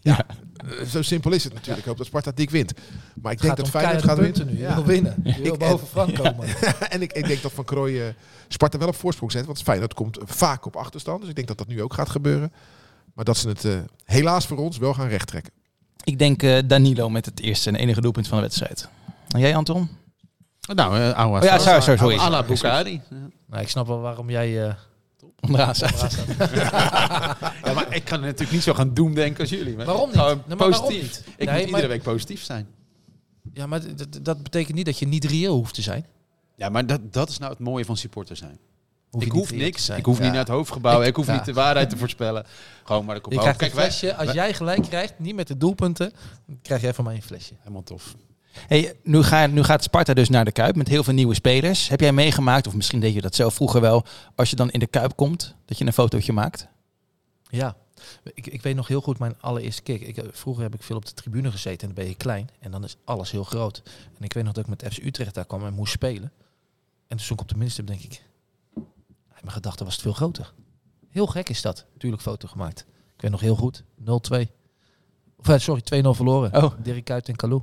Ja, eh, zo simpel is het natuurlijk. Ik hoop dat Sparta dik wint. Maar ik denk dat Feyenoord gaat punten winnen. nu. Je Ja. wil winnen. Je wil Ik- boven Frank komen. <laughs> en ik, ik denk dat Van Krooij eh, Sparta wel op voorsprong zet. Want Feyenoord komt vaak op achterstand. Dus ik denk dat dat nu ook gaat gebeuren. Maar dat ze het eh, helaas voor ons wel gaan rechttrekken. Ik denk eh, Danilo met het eerste en enige doelpunt van de wedstrijd. En jij, Anton? Nou, uh, Oh ja, sorry, sorry, sorry. Alla Bukari. Nou, ik snap wel waarom jij... Onderaan staat. <laughs> Ja, maar ik kan natuurlijk niet zo gaan doemdenken als jullie. Maar Waarom niet? Waarom positief. niet? Ik Nee, moet iedere week positief zijn. Ja, maar dat betekent niet dat je niet reëel hoeft te zijn. Ja, maar dat, dat is nou het mooie van supporter zijn. Hoef ik hoef niks. Ik hoef Ja. niet naar het hoofdgebouw. Ik, Ik- hoef ja. niet de waarheid te voorspellen. Gewoon maar de kop Kijk, wij, flesje. Als jij gelijk krijgt, niet met de doelpunten, krijg jij van mij een flesje. helemaal tof. Hey, nu, ga, nu gaat Sparta dus naar de Kuip met heel veel nieuwe spelers. Heb jij meegemaakt, of misschien deed je dat zelf vroeger wel, als je dan in de Kuip komt, dat je een fotootje maakt? Ja, ik, ik weet nog heel goed mijn allereerste keer. Ik, eh, vroeger heb ik veel op de tribune gezeten en dan ben je klein. En dan is alles heel groot. En ik weet nog dat ik met FC Utrecht daar kwam en moest spelen. En toen stond ik op de minste denk ik... In mijn gedachten was het veel groter. Heel gek is dat. Natuurlijk foto gemaakt. Ik weet nog heel goed. 0-2. Of eh, sorry, 2-0 verloren. Oh. Dirk Kuyt en Kalou.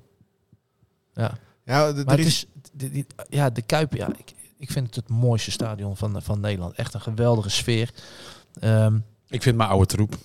Ja. Ja, d- Maar het is, de, ja, de Kuip, ja, ik, ik vind het het mooiste stadion van, van Nederland. Echt een geweldige sfeer. Ehm, Ik vind mijn oude troep.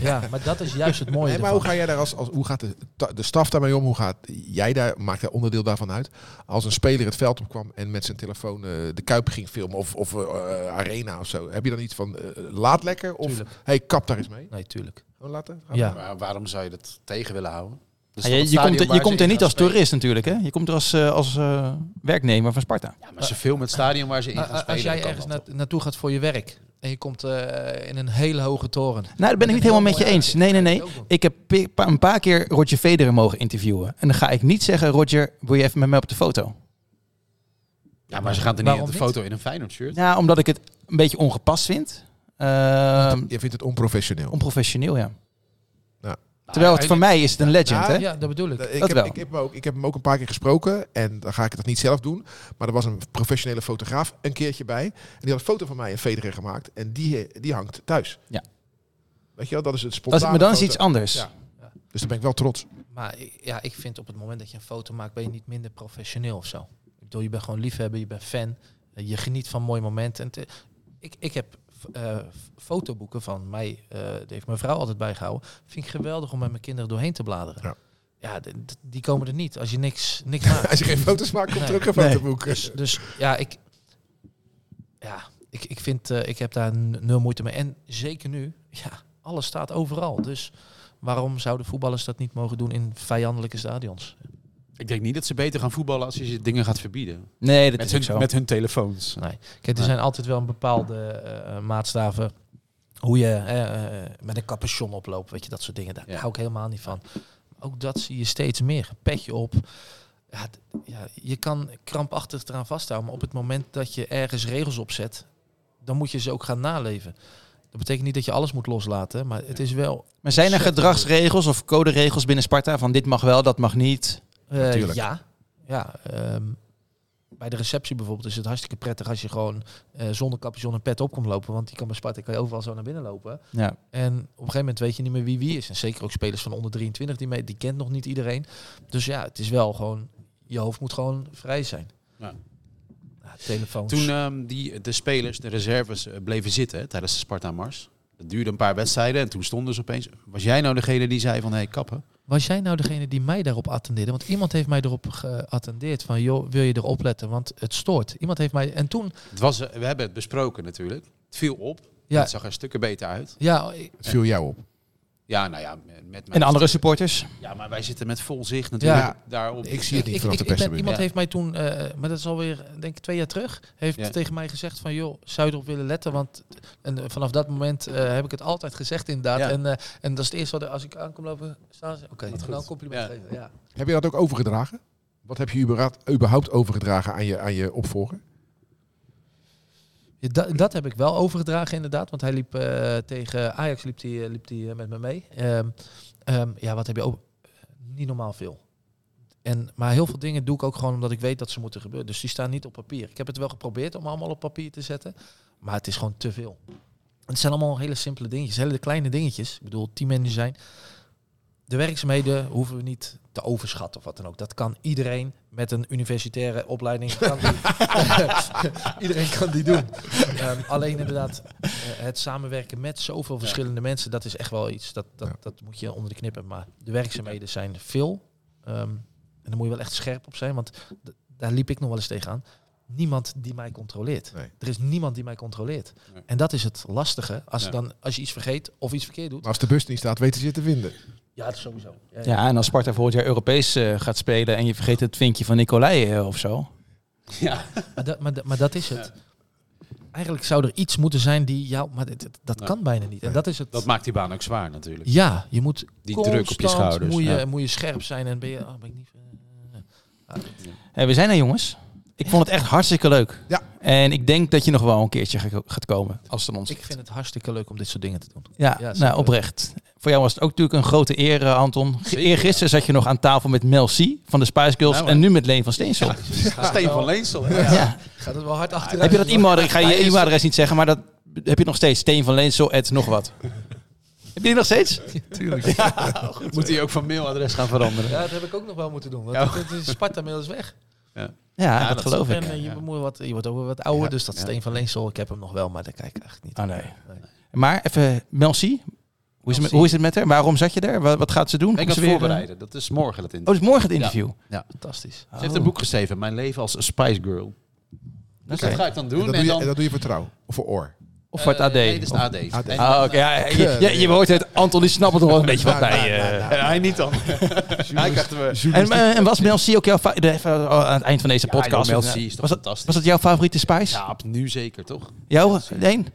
ja, maar dat is juist het mooie <laughs> Nee, maar ervan. hoe ga jij daar als, als hoe gaat de, de staf daarmee om? Hoe gaat jij daar, maakt daar onderdeel daarvan uit? Als een speler het veld opkwam en met zijn telefoon eh, de Kuip ging filmen of, of eh, Arena of zo. Heb je dan iets van eh, laat lekker of Tuurlijk. hey, kap daar eens mee? Nee, tuurlijk. Gewoon laten? Ja. Maar waarom zou je dat tegen willen houden? Is Ja, je, komt, er- je komt er niet als spelen? toerist natuurlijk, hè? Je komt er als, eh, als eh, werknemer van Sparta. Ja, maar ze filmen het stadion waar ze in gaan spelen. als jij ergens na- naartoe gaat voor je werk en je komt eh, in een hele hoge toren. Nou, dat ben ik niet helemaal met je eens. Nee, nee, nee. Ik heb een paar keer Roger Federer mogen interviewen. En dan ga ik niet zeggen, Roger, wil je even met mij op de foto? Ja, maar ze gaan er niet op de foto in een Feyenoord shirt. Ja, omdat ik het een beetje ongepast vind. Ehm, Je vindt het onprofessioneel. onprofessioneel, ja. Terwijl het voor mij is het een legend, Ja, hè? Ja, dat bedoel ik. Ik, Dat heb, wel. Ik, heb hem ook, ik heb hem ook een paar keer gesproken. En dan ga ik het niet zelf doen. Maar er was een professionele fotograaf een keertje bij. En die had een foto van mij en Federer gemaakt. En die, die hangt thuis. Ja. Weet je wel, dat is het Dat spontane is, maar dan is iets anders. Ja. Dus daar ben ik wel trots. Maar ik- ja, ik vind op het moment dat je een foto maakt, ben je niet minder professioneel of zo. Ik bedoel, je bent gewoon liefhebber, je bent fan, eh, je geniet van mooie momenten. En te- ik, ik heb eh, fotoboeken van mij, eh die heeft mijn vrouw altijd bijgehouden. Vind ik geweldig om met mijn kinderen doorheen te bladeren. Ja. Ja, die komen er niet als je niks, niks <laughs> maakt. Als je geen foto's maakt, komt er Nee. ook een Nee. fotoboek. Dus, dus ja, ik, ja, ik, ik vind, eh, ik heb daar nul moeite mee. En zeker nu, ja, alles staat overal. Dus waarom zouden voetballers dat niet mogen doen in vijandelijke stadions? Ik denk niet dat ze beter gaan voetballen als je ze dingen gaat verbieden. Nee, dat Met is ook hun, zo. met hun telefoons. Nee. Kijk, er Nee. zijn altijd wel een bepaalde eh, eh, maatstaven. Hoe je eh, met een capuchon oploopt, weet je, dat soort dingen. Daar Ja. hou ik helemaal niet van. Ook dat zie je steeds meer. Petje op. Ja, ja, je kan krampachtig eraan vasthouden, maar op het moment dat je ergens regels opzet, dan moet je ze ook gaan naleven. Dat betekent niet dat je alles moet loslaten, maar het is wel... Maar zijn er gedragsregels of coderegels binnen Sparta van dit mag wel, dat mag niet? Natuurlijk. ja, ja ehm, bij de receptie bijvoorbeeld is het hartstikke prettig als je gewoon eh, zonder capuchon en pet op komt lopen. Want die kan bij Sparta kan je overal zo naar binnen lopen. Ja. En op een gegeven moment weet je niet meer wie wie is. En zeker ook spelers van onder 23 die mee, die kent nog niet iedereen. Dus ja, het is wel gewoon, je hoofd moet gewoon vrij zijn. Ja. Ja, telefoons. Toen ehm, die, de spelers, de reserves, eh, bleven zitten hè, tijdens de Sparta-mars. Dat duurde een paar wedstrijden en toen stonden ze opeens... Was jij nou degene die zei van, hé, hey, kappen? Was jij nou degene die mij daarop attendeerde? Want iemand heeft mij erop geattendeerd van, joh, wil je erop letten? Want het stoort. Iemand heeft mij, en toen, Het was, we hebben het besproken natuurlijk. Het viel op. Ja. Het zag er stukken beter uit. ja, ik- Het viel jou op. Ja, nou ja, met met En de andere supporters? Ja, maar wij zitten met vol zicht natuurlijk Ja. daarop. Ik zie het niet ik, vanaf ik, de ik ben, iemand Ja. heeft mij toen, eh, maar dat is alweer denk ik twee jaar terug, heeft Ja. tegen mij gezegd van joh, zou je erop willen letten? Want en, eh, vanaf dat moment eh, heb ik het altijd gezegd inderdaad. Ja. En, eh, en dat is het eerste wat er- als ik aankom lopen, staan ze, oké, dan goed. compliment Ja. geven. Ja. Heb je dat ook overgedragen? Wat heb je überhaupt, überhaupt overgedragen aan je, aan je opvolger? Dat, dat heb ik wel overgedragen inderdaad, want hij liep eh, tegen Ajax liep die, eh, liep die, eh, met me mee. Ehm, ehm, ja, wat heb je ook? Niet normaal veel. En, maar heel veel dingen doe ik ook gewoon omdat ik weet dat ze moeten gebeuren. Dus die staan niet op papier. Ik heb het wel geprobeerd om allemaal op papier te zetten, maar het is gewoon te veel. Het zijn allemaal hele simpele dingetjes, hele kleine dingetjes. Ik bedoel, teammanager zijn. De werkzaamheden hoeven we niet te overschatten of wat dan ook. Dat kan iedereen met een universitaire opleiding. <laughs> Kan die, <laughs> iedereen kan die doen. Ehm, alleen inderdaad, eh, het samenwerken met zoveel verschillende mensen, dat is echt wel iets. Dat, dat, Ja. dat moet je onder de knip hebben. Maar de werkzaamheden zijn veel. Ehm, en daar moet je wel echt scherp op zijn, want d- daar liep ik nog wel eens tegenaan. Niemand die mij controleert. Nee. Er is niemand die mij controleert. Nee. En dat is het lastige. Als, Ja. dan, als je iets vergeet of iets verkeerd doet. Maar als de bus niet staat, weten ze je te vinden. Ja, dat is sowieso. Ja, ja. Ja, en als Sparta volgend jaar Europees eh, gaat spelen en je vergeet het vinkje van Nicolai eh, of zo. Ja. Maar, dat, maar, dat- maar dat is het. Eigenlijk zou er iets moeten zijn die jou... Maar dit- dit- dat kan bijna niet. En dat is het... Dat maakt die baan ook zwaar natuurlijk. ja, je moet Die druk op je schouders. Moet je, ja. moet je scherp zijn en ben je... Oh, ben ik niet... Hey, we zijn er jongens. Ik vond het echt hartstikke leuk. Ja. En ik denk dat je nog wel een keertje gaat komen als het ons ik vind het hartstikke leuk om dit soort dingen te doen. Ja, Ja, nou, oprecht. Voor jou was het ook natuurlijk een grote eer, eh, Anton. Eergisteren zat je nog aan tafel met Mel C. van de Spice Girls Nou, en nu met Leen van Steensel. Ja. <laughs> Steen van Leensel. hè? Gaat het wel hard achteruit. Heb je dat e-mailadres? Ik ga je e-mailadres niet zeggen, maar dat heb je nog steeds. Steen van Leensel, et nog wat. heb je die nog steeds? Tuurlijk. Moet hij ook van mailadres gaan veranderen? Ja, dat heb ik ook nog wel moeten doen. Want Ja. het is Sparta-mail is weg. Ja, Ja, dat, dat geloof ik. En eh, je, moet wat, je wordt ook wel wat ouder, Ja. dus dat Ja. Steen van Leensel, ik heb hem nog wel, maar daar kijk ik eigenlijk niet. Ah, nee. Nee. Maar even, Mel C. Hoe is, het, hoe is het met haar? Waarom zat je daar? Wat, wat gaat ze doen? Ik ze weer, eh, voorbereiden. Dat is morgen het Oh, interview. dus morgen het interview. Fantastisch. Ze heeft een boek geschreven, Mijn leven als Spice Girl. Dus Oké. dat ga ik dan doen. En dat, en doe je, dan, en dat doe je voor trouw. Of voor oor. Of voor het AD? Eh, nee, dat is AD. AD. En Ah, oké. Ja, je, je, je hoort het. Anton die snapt er wel een <laughs> beetje wat bij. nou, eh. nou, nou. En hij niet dan. <laughs> hij krijgt we. En, eh, en was Mel C ook jouw... Even aan het eind van deze podcast. joh, Mel C is toch was, dat, fantastisch. was dat jouw favoriete Spice? Ja, op nu zeker, toch? Jouw? Leen?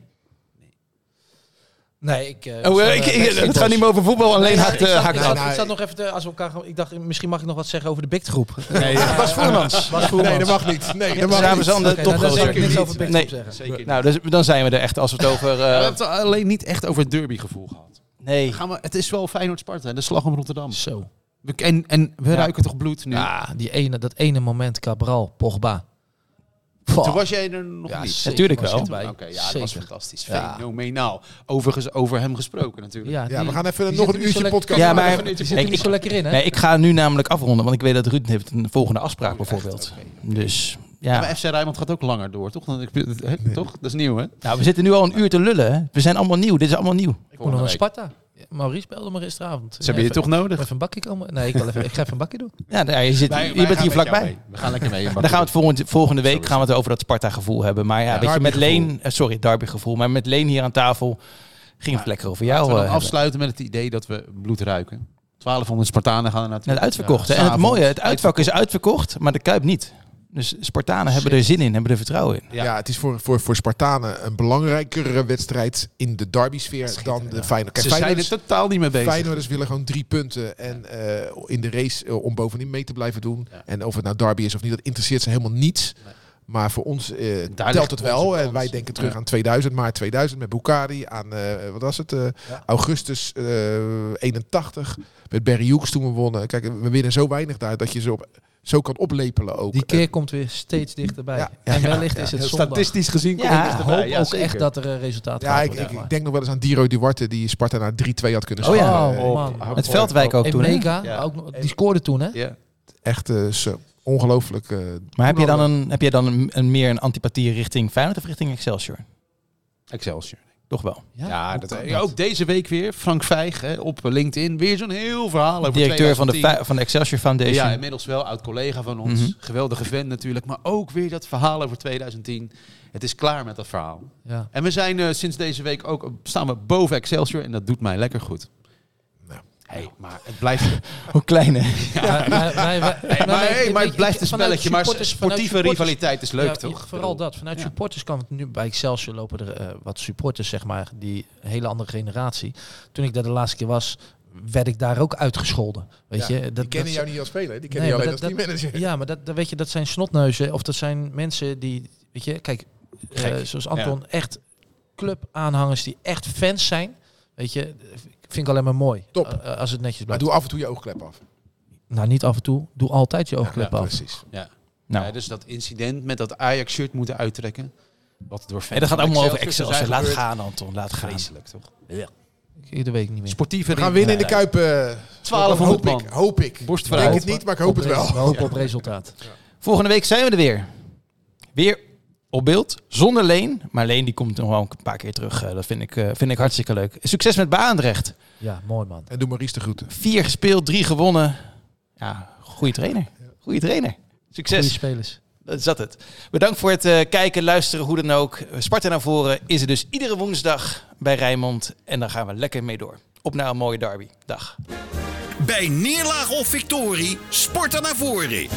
Nee, ik... eh, Oh, eh, staan, ik, eh, ik- Backstreet het gaat niet meer over voetbal, alleen Nee, haakt, ik eh, zat- haakt ik zat- af. Ik zat nog even te, als we elkaar, ik dacht, misschien mag ik nog wat zeggen over de Biktgroep. Nee, Bas Voermans. Bas Voermans. Nee, dat mag niet. Nee, dat Ja, mag we niet. nou, dan zal topgozer. ik niks over Nee. Biktgroep zeggen. Zeker Nou, dus, dan zijn we er echt als we het <laughs> over... we eh, hebben het alleen niet echt over het derbygevoel gehad. Nee. Gaan we, het is wel Feyenoord-Sparta, de slag om Rotterdam. Zo. We- En, en we Ja. ruiken toch bloed nu? Ja, die ene, dat ene moment Cabral, Pogba. Toen was jij er nog Ja, niet. Natuurlijk wel. ik. Oké, ja, dat was fantastisch. Ja. Fenomenaal. Overigens over hem gesproken natuurlijk. Ja, Ja, die- we gaan even nog een uurtje podcast Ja, maar- Die zit er niet ik- zo lekker in, hè? Nee, ik ga nu namelijk afronden, want ik weet dat Ruud heeft een volgende afspraak bijvoorbeeld. oké. Dus Ja. ja, Maar FC Rijnmond gaat ook langer door, toch? Dan, toch? Dat is nieuw, hè? nou, we zitten nu al een uur te lullen. hè. We zijn allemaal nieuw. Dit is allemaal nieuw. Ik moet nog een. Sparta. Maurice belde me gisteravond. Ze hebben je toch nodig? Even een bakje komen? Nee, ik, wil even, ik ga even een bakje doen. Ja, je, zit, Wij- je wij bent hier vlakbij. We gaan lekker mee. Dan gaan we het volgende, volgende week gaan we het over dat Sparta gevoel hebben. Maar ja, Ja, weet je, met derbygevoel. Leen, eh, sorry, derby gevoel. Maar met Leen hier aan tafel ging het lekker over jou. Laten we eh, afsluiten met het idee dat we bloed ruiken. 1200 Spartanen gaan er naartoe. Het uitverkocht. Ja, hè. en het mooie, het uitvak is uitverkocht, maar de Kuip niet. Dus Spartanen hebben er zin in, hebben er vertrouwen in. Ja. Ja. het is voor, voor, voor Spartanen een belangrijkere wedstrijd in de derby-sfeer dan de Feyenoord. Kijk, Ze zijn er totaal niet mee bezig. Feyenoorders willen gewoon drie punten en eh, in de race eh, om bovenin mee te blijven doen. Ja. En of het nou derby is of niet, dat interesseert ze helemaal niets. Nee. Maar voor ons eh, telt het wel. En wij denken terug Ja. aan 2000, maart 2000 met Bukari. Aan, eh, wat was het? eh, Augustus eh, 81 met Barry Hughes toen we wonnen. Kijk, we winnen zo weinig daar dat je ze op, zo kan oplepelen ook. Die keer komt weer steeds dichterbij. Ja, ja, en wellicht ja. is het zondag. Statistisch gezien komt Ja, het hoop Ja, ook zeker. echt dat er een resultaat Ja, gaat ik, ik, ik denk nog wel eens aan Diro Duarte die Sparta naar 3-2 had kunnen Oh ja. Eh, Oh, man. Met Veldwijk ook En toen. hè? Mega, Ja. ook, die scoorde toen, hè? Ja. Echt eh, zo ongelooflijk. eh, Maar heb je dan, een, heb je dan een, een meer een antipathie richting Feyenoord of richting Excelsior? Excelsior. Toch wel. Ja, dat, ook deze week weer. Frank Vijg hè, op LinkedIn. Weer zo'n heel verhaal over Directeur van de, 2010. Fi- van de Excelsior Foundation. Ja, inmiddels wel. Oud-collega van ons. Mhm. Geweldige vent natuurlijk. Maar ook weer dat verhaal over 2010. Het is klaar met dat verhaal. Ja. En we zijn eh, sinds deze week ook... Staan we boven Excelsior. En dat doet mij lekker goed. Nou. Hey, maar het blijft... <laughs> Hoe klein hè? Ja, wij- wij- wij- Nee, maar, hey, maar het blijft een spelletje. Maar sportieve rivaliteit is leuk, Ja, toch? Vooral dat. Vanuit Ja. supporters kan het nu bij Excelsior lopen er eh, wat supporters, zeg maar, die hele andere generatie. Toen ik daar de laatste keer was, werd ik daar ook uitgescholden. Weet Ja, je, die dat, kennen dat- jou niet als speler, die kennen Nee, jou alleen als teammanager. Ja, maar dat, dat weet je, dat zijn snotneuzen of dat zijn mensen die, weet je, kijk, eh, zoals Anton, echt clubaanhangers die echt fans zijn. Weet je, vind ik alleen maar mooi. Top. Eh, als het netjes Maar blijft. doe af en toe je oogklep af. Nou, niet af en toe. Doe altijd je oogklep Ja, af. precies. Nou, Ja, dus dat incident met dat Ajax-shirt moeten uittrekken. Wat door fans en dat gaat allemaal over Excelsior. Laat gaan Anton, laat gaan. Vreselijk, toch? Iedere week niet meer. Sportieve We gaan winnen in de Kuip. eh, 1200 hoop ik. Hoop ik. Borst Ik denk het niet, maar ik hoop het wel. We hopen op resultaat. Volgende week zijn we er weer. Weer op beeld, zonder Leen. Maar Leen die komt nog wel een paar keer terug. Eh, Dat vind ik, eh, vind ik hartstikke leuk. Succes met Barendrecht. Ja, mooi man. En doe Maurice de groeten. Vier gespeeld, drie gewonnen. Ja, goede trainer. Goede trainer. Succes. Goeie spelers. Dat zat het. Bedankt voor het eh, kijken, luisteren, hoe dan ook. Sparta naar voren is er dus iedere woensdag bij Rijnmond. En daar gaan we lekker mee door. Op naar een mooie derby. Dag. Bij neerlaag of victorie, sporten naar voren.